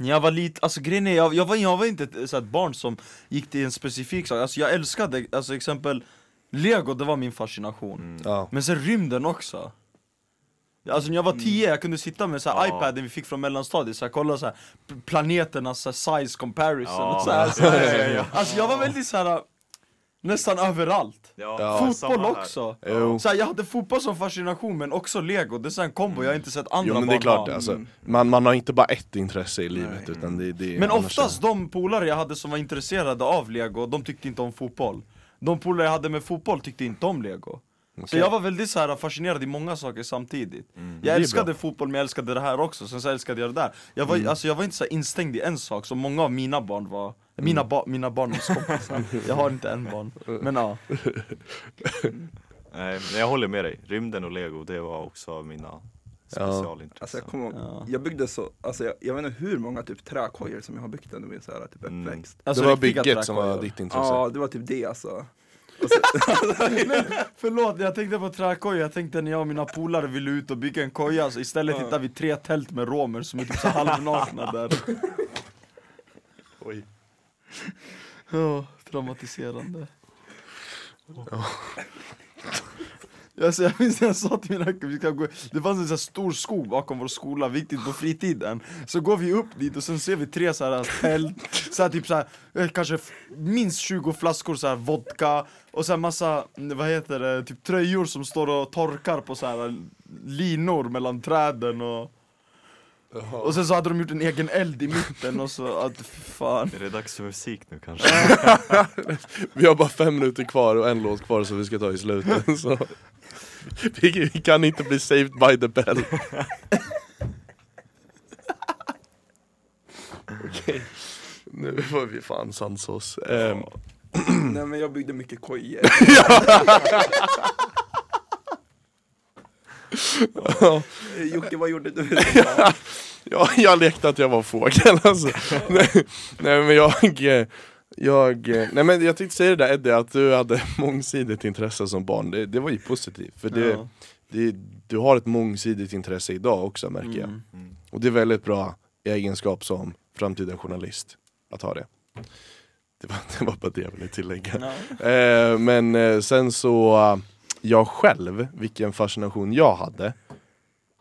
Speaker 4: Jag var lite, alltså grejen är, jag, jag, var, jag var inte ett, så ett barn som gick till en specifik sak, alltså jag älskade, alltså exempel Lego, det var min fascination
Speaker 3: mm.
Speaker 2: Ja.
Speaker 4: Men sen rymden också Alltså när jag var 10, jag kunde sitta med så här
Speaker 3: Ja.
Speaker 4: iPaden vi fick från mellanstadiet, så här, kolla så här, planeternas så här, size comparison
Speaker 3: Ja.
Speaker 4: och så här, så här.
Speaker 3: Ja, ja, ja.
Speaker 4: Alltså jag var väldigt så här nästan överallt.
Speaker 3: Ja,
Speaker 2: Ja.
Speaker 4: Fotboll också!
Speaker 2: Jo.
Speaker 4: Så här, jag hade fotboll som fascination men också lego, det är så en kombo jag har inte sett andra
Speaker 2: Jo men det är klart, alltså, man, man har inte bara ett intresse i livet
Speaker 5: Nej.
Speaker 2: utan det, det är
Speaker 4: Men oftast de polare jag hade som var intresserade av lego, de tyckte inte om fotboll. De polare jag hade med fotboll tyckte inte om lego Så
Speaker 2: Okej.
Speaker 4: jag var väldigt så här fascinerad i många saker samtidigt
Speaker 3: Mm.
Speaker 4: Jag älskade fotboll men jag älskade det här också, sen så älskade jag det där Jag var,
Speaker 2: Mm.
Speaker 4: alltså, jag var inte så instängd i en sak som många av mina barn var Mina, ba mina barndomskompisar, jag har inte en barn, men ja
Speaker 3: Nej, men jag håller med dig. Rymden och lego, det var också mina specialintressen.
Speaker 5: Alltså jag ihåg,
Speaker 4: Ja.
Speaker 5: jag byggde så, alltså jag, jag vet inte hur många typ träkojor som jag har byggt under min så här, typ
Speaker 3: Mm.
Speaker 5: uppväxt
Speaker 4: Alltså,
Speaker 2: det var bygget som var ditt intresse.
Speaker 5: Ja, det var typ det alltså och så,
Speaker 4: Förlåt, jag tänkte på träkoja, jag tänkte när jag och mina polare ville ut och bygga en koja så istället
Speaker 5: Ja.
Speaker 4: hittade vi tre tält med romer som är typ så halvnakna där
Speaker 2: Oj.
Speaker 4: Ja, traumatiserande Alltså, jag minns när jag sa till mina vi ska gå, det fanns en sån här stor skog bakom vår skola, viktigt på fritiden Så går vi upp dit och sen ser vi tre så här tält, så här typ så här, eh, kanske minst 20 flaskor så här vodka Och så här massa, mm, vad heter det, typ tröjor som står och torkar på så här linor mellan träden och Och sen så hade de gjort en egen eld i mitten och så, att fan
Speaker 3: Är det dags för musik nu kanske?
Speaker 2: Vi har bara fem minuter kvar och en låt kvar som vi ska ta i slutet så. Vi, kan inte bli saved by the bell. Okej, nu får vi fan sansa oss. Ehm,
Speaker 5: nej men jag byggde mycket kojor
Speaker 2: ja,
Speaker 5: Jocke vad gjorde du?
Speaker 2: ja, jag lekte att jag var fågel alltså. nej, nej men jag, jag, eh, nej men jag tänkte säga det där Eddie, att du hade mångsidigt intresse som barn, det, det var ju positivt för det,
Speaker 4: Ja.
Speaker 2: det, du har ett mångsidigt intresse idag också märker jag
Speaker 4: Mm.
Speaker 3: Mm.
Speaker 2: Och det är väldigt bra egenskap som framtida journalist att ha det. Det var, det var bara det jag ville tillägga. Eh, men eh, sen så, eh, jag själv, vilken fascination jag hade,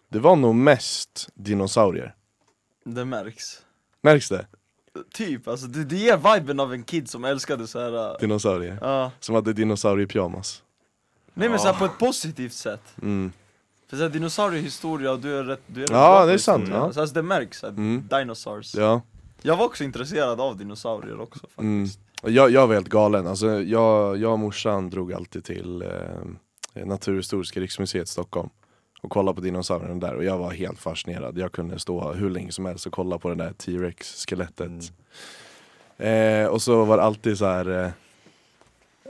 Speaker 2: det var nog mest dinosaurier.
Speaker 4: Det märks
Speaker 2: Märks det?
Speaker 4: Typ, alltså det, det ger viben av en kid som älskade så här. äh,
Speaker 2: Dinosaurier.
Speaker 4: Ja,
Speaker 2: Som hade dinosauriepyjamas.
Speaker 4: nej men
Speaker 3: Ja.
Speaker 4: så här på ett positivt sätt
Speaker 2: Mm.
Speaker 4: För så här, dinosauriehistoria och du är rätt, du är rätt
Speaker 2: Ja,
Speaker 4: bra
Speaker 2: det är
Speaker 4: på
Speaker 2: sant,
Speaker 4: historia.
Speaker 2: ja.
Speaker 4: Så alltså, det märks, att
Speaker 2: Mm.
Speaker 4: dinosaurs
Speaker 2: Ja.
Speaker 4: Jag var också intresserad av dinosaurier också faktiskt
Speaker 2: Mm. Jag, jag var helt galen, alltså, jag, jag och morsan drog alltid till eh, Naturhistoriska riksmuseet i Stockholm och kollade på dinosaurierna där och jag var helt fascinerad. Jag kunde stå hur länge som helst och kolla på det där T-rex skelettet. Eh, och så var det alltid så här eh,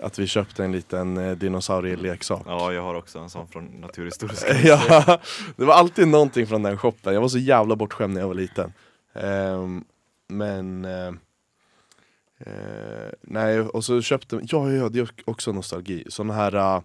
Speaker 2: att vi köpte en liten eh, dinosaurieleksak.
Speaker 3: Ja, jag har också en sån från Naturhistoriska
Speaker 2: ja, det var alltid någonting från den shoppen. Jag var så jävla bortskämd när jag var liten. Ehm, men eh, eh, nej, och så köpte ja, ja, det är också nostalgi. Sådana här uh,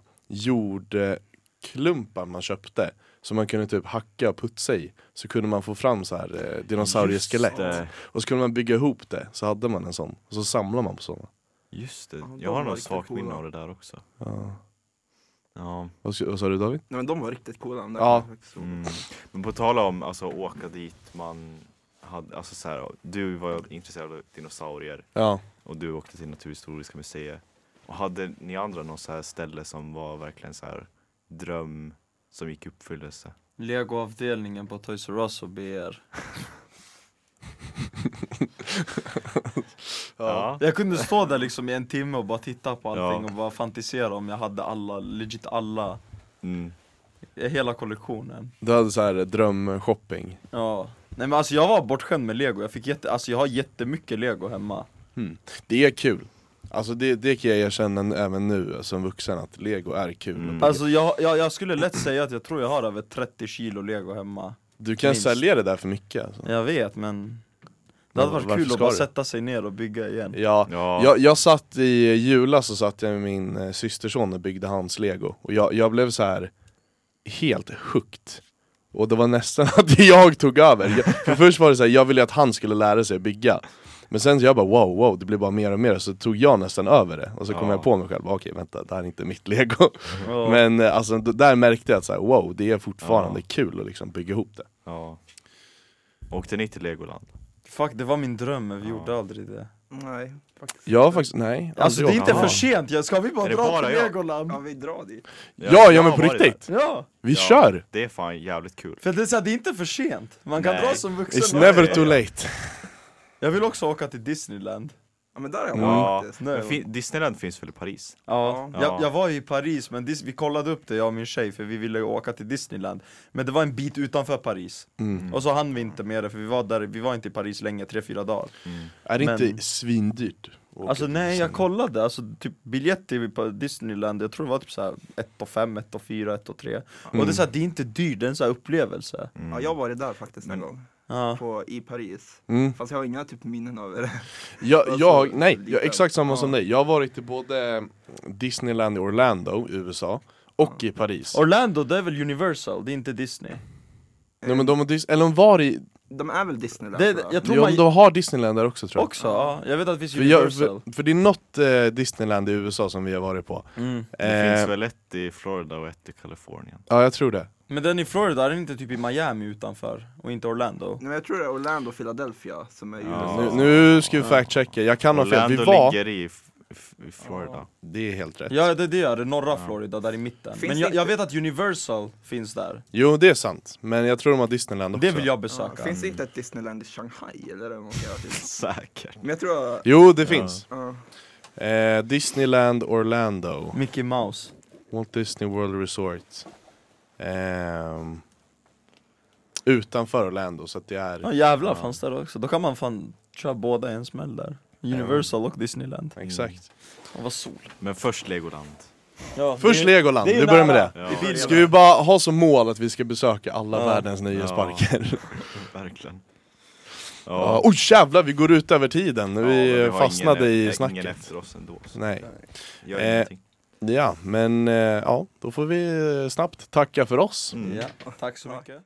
Speaker 2: jordklumpar man köpte som man kunde typ hacka och putsa i. Så kunde man få fram så här eh, dinosaurieskelett. Och så kunde man bygga ihop det, så hade man en sån. Och så samlar man på sådana.
Speaker 3: Just det,
Speaker 5: Ja, de
Speaker 3: jag har nog
Speaker 5: riktigt
Speaker 3: svagt
Speaker 5: coola.
Speaker 3: minne av det där också.
Speaker 2: Ja.
Speaker 3: Ja.
Speaker 2: Vad, vad sa du David?
Speaker 5: Nej men de var riktigt coola de där
Speaker 2: Ja.
Speaker 3: Mm. Men på tal om alltså åka dit, man hade, alltså så här, du var intresserad av dinosaurier
Speaker 2: Ja.
Speaker 3: och du åkte till Naturhistoriska museet. Och hade ni andra något så här ställe som var verkligen så här dröm som gick i uppfyllelse?
Speaker 4: Legoavdelningen på Toys R Us och BR
Speaker 3: Ja.
Speaker 4: Jag kunde stå där liksom i en timme och bara titta på allting
Speaker 3: Ja.
Speaker 4: och bara fantisera om jag hade alla, legit alla,
Speaker 3: Mm.
Speaker 4: hela kollektionen
Speaker 2: Du hade så här drömshopping.
Speaker 4: Ja, nej men alltså jag var bortskämd med lego, jag fick jätte, alltså jag har jättemycket lego hemma
Speaker 2: Det är kul. Alltså det, det kan jag erkänna även nu som vuxen att lego är kul.
Speaker 3: Mm.
Speaker 4: Alltså jag, jag, jag skulle lätt säga att jag tror jag har över 30 kilo lego hemma
Speaker 2: Du kan
Speaker 4: minst.
Speaker 2: sälja det där för mycket alltså.
Speaker 4: Jag vet men Det hade varit
Speaker 2: varför
Speaker 4: kul att bara
Speaker 2: du?
Speaker 4: sätta sig ner och bygga igen
Speaker 2: Ja,
Speaker 3: Ja.
Speaker 2: Jag, jag satt i julas så satt jag med min eh, systerson och byggde hans lego Och jag, jag blev så här helt hooked Och det var nästan att jag tog över jag, För först var det så här, jag ville att han skulle lära sig att bygga Men sen så jag bara wow, wow, det blev bara mer och mer Så tog jag nästan över det Och så kom
Speaker 3: Ja.
Speaker 2: jag på mig själv, okej vänta, det här är inte mitt lego
Speaker 4: Ja.
Speaker 2: Men eh, alltså, där märkte jag att så här, wow, det är fortfarande
Speaker 3: Ja.
Speaker 2: kul att liksom bygga ihop det
Speaker 3: ja. Åkte ni till Legoland?
Speaker 4: Fuck det var min dröm men vi
Speaker 3: Ja.
Speaker 4: gjorde aldrig det
Speaker 5: Nej, faktiskt
Speaker 2: Jag har faktiskt, nej
Speaker 4: Alltså det är inte för
Speaker 3: Ja.
Speaker 4: sent, jag- ska vi bara dra
Speaker 3: bara
Speaker 4: till
Speaker 3: jag?
Speaker 4: Legoland?
Speaker 5: Ja vi drar dit
Speaker 2: Ja, ja
Speaker 3: jag
Speaker 2: men på riktigt!
Speaker 4: Ja,
Speaker 2: Vi
Speaker 3: Ja.
Speaker 2: kör!
Speaker 3: Det är fan jävligt kul.
Speaker 4: för det är, så här, det är inte för sent, man kan
Speaker 3: Nej.
Speaker 4: dra som vuxen
Speaker 2: It's never too late
Speaker 4: Jag vill också åka till Disneyland
Speaker 5: Ja men där har jag
Speaker 2: Mm.
Speaker 5: varit
Speaker 3: Ja,
Speaker 5: faktiskt.
Speaker 3: Men fin- Disneyland finns väl i Paris?
Speaker 4: Ja,
Speaker 3: Ja.
Speaker 4: Jag, jag var ju i Paris, men dis- vi kollade upp det jag och min tjej för vi ville ju åka till Disneyland Men det var en bit utanför Paris,
Speaker 2: Mm.
Speaker 4: och så hann vi inte med det för vi var där, vi var inte i Paris länge, tre fyra dagar
Speaker 2: Är det
Speaker 4: Men-
Speaker 2: inte svindyrt? att åka
Speaker 4: Alltså
Speaker 2: till
Speaker 4: nej jag
Speaker 2: Disneyland?
Speaker 4: kollade, alltså typ biljett till på Disneyland, jag tror det var typ såhär 1 och 5, 1 och 4, 1 och 3 Och det är såhär, det är inte dyrt, det är en sån här upplevelse
Speaker 3: Mm.
Speaker 5: Ja jag har varit där faktiskt en gång,
Speaker 4: Ja,
Speaker 5: på, i Paris.
Speaker 2: Mm.
Speaker 5: Fast jag har inga typ minnen av det.
Speaker 2: Jag,
Speaker 5: Alltså,
Speaker 2: jag, nej,
Speaker 5: lite.
Speaker 2: jag, exakt samma
Speaker 5: Ja.
Speaker 2: som dig. Jag har varit i både Disneyland i Orlando i USA och i Paris.
Speaker 4: Orlando det är väl Universal, det är inte Disney?
Speaker 2: Nej, men de, har Dis- eller de var i,
Speaker 5: De är väl Disneyland
Speaker 4: Det,
Speaker 5: jag.
Speaker 4: tror
Speaker 2: ja,
Speaker 4: man,
Speaker 2: de har Disneyland där också tror jag.
Speaker 4: också, ja, jag vet att det finns
Speaker 2: För, jag,
Speaker 4: Universal
Speaker 2: för, för det är något eh, Disneyland i USA som vi har varit på.
Speaker 4: mm.
Speaker 3: Det
Speaker 2: Eh,
Speaker 3: finns väl ett i Florida och ett i Kalifornien?
Speaker 2: Ja, jag tror det.
Speaker 4: Men den i Florida, är den inte typ i Miami utanför? Och inte Orlando?
Speaker 5: Nej men jag tror det är Orlando och Philadelphia som är
Speaker 3: Ja.
Speaker 5: USA.
Speaker 2: Nu, nu ska vi fact-checka, jag kan ha fel. Vi
Speaker 3: Orlando
Speaker 2: var,
Speaker 3: ligger i, i Florida.
Speaker 2: det är helt rätt.
Speaker 4: Ja det, det är det, norra Florida, där i mitten
Speaker 5: Finns
Speaker 4: Men jag, jag vet att Universal finns där,
Speaker 2: Jo, det är sant. Men jag tror de har Disneyland också.
Speaker 4: det vill jag
Speaker 5: Ja,
Speaker 4: besöka
Speaker 5: finns det inte ett Disneyland i Shanghai eller? till?
Speaker 3: Säkert.
Speaker 5: Men jag tror,
Speaker 2: Jo, det finns.
Speaker 5: ja.
Speaker 2: Eh, Disneyland Orlando.
Speaker 4: Mickey Mouse
Speaker 2: Walt Disney World Resort. Ehm, utanför Orlando, så att det är...
Speaker 4: Ja jävlar
Speaker 2: Ja.
Speaker 4: fanns där också, då kan man fan köra båda i en smäll där Universal och Disneyland,
Speaker 2: Exakt.
Speaker 4: och vad sol
Speaker 3: Men först Legoland.
Speaker 4: ja,
Speaker 2: Först
Speaker 4: det
Speaker 2: Legoland,
Speaker 4: det
Speaker 2: vi börjar med det.
Speaker 3: Ja,
Speaker 2: Ska vi bara ha som mål att vi ska besöka alla
Speaker 4: Ja.
Speaker 2: världens nöjesparker?
Speaker 3: verkligen.
Speaker 2: Ja. Oj jävlar, vi går ut över tiden.
Speaker 3: Ja,
Speaker 2: vi fastnade
Speaker 3: ingen,
Speaker 2: i
Speaker 3: Ingen
Speaker 2: snacket.
Speaker 3: efter oss ändå. Så
Speaker 2: Nej.
Speaker 3: gör
Speaker 2: Eh,
Speaker 3: ingenting.
Speaker 2: Ja, men eh, ja, då får vi snabbt tacka för oss.
Speaker 3: Mm.
Speaker 4: Ja, tack så mycket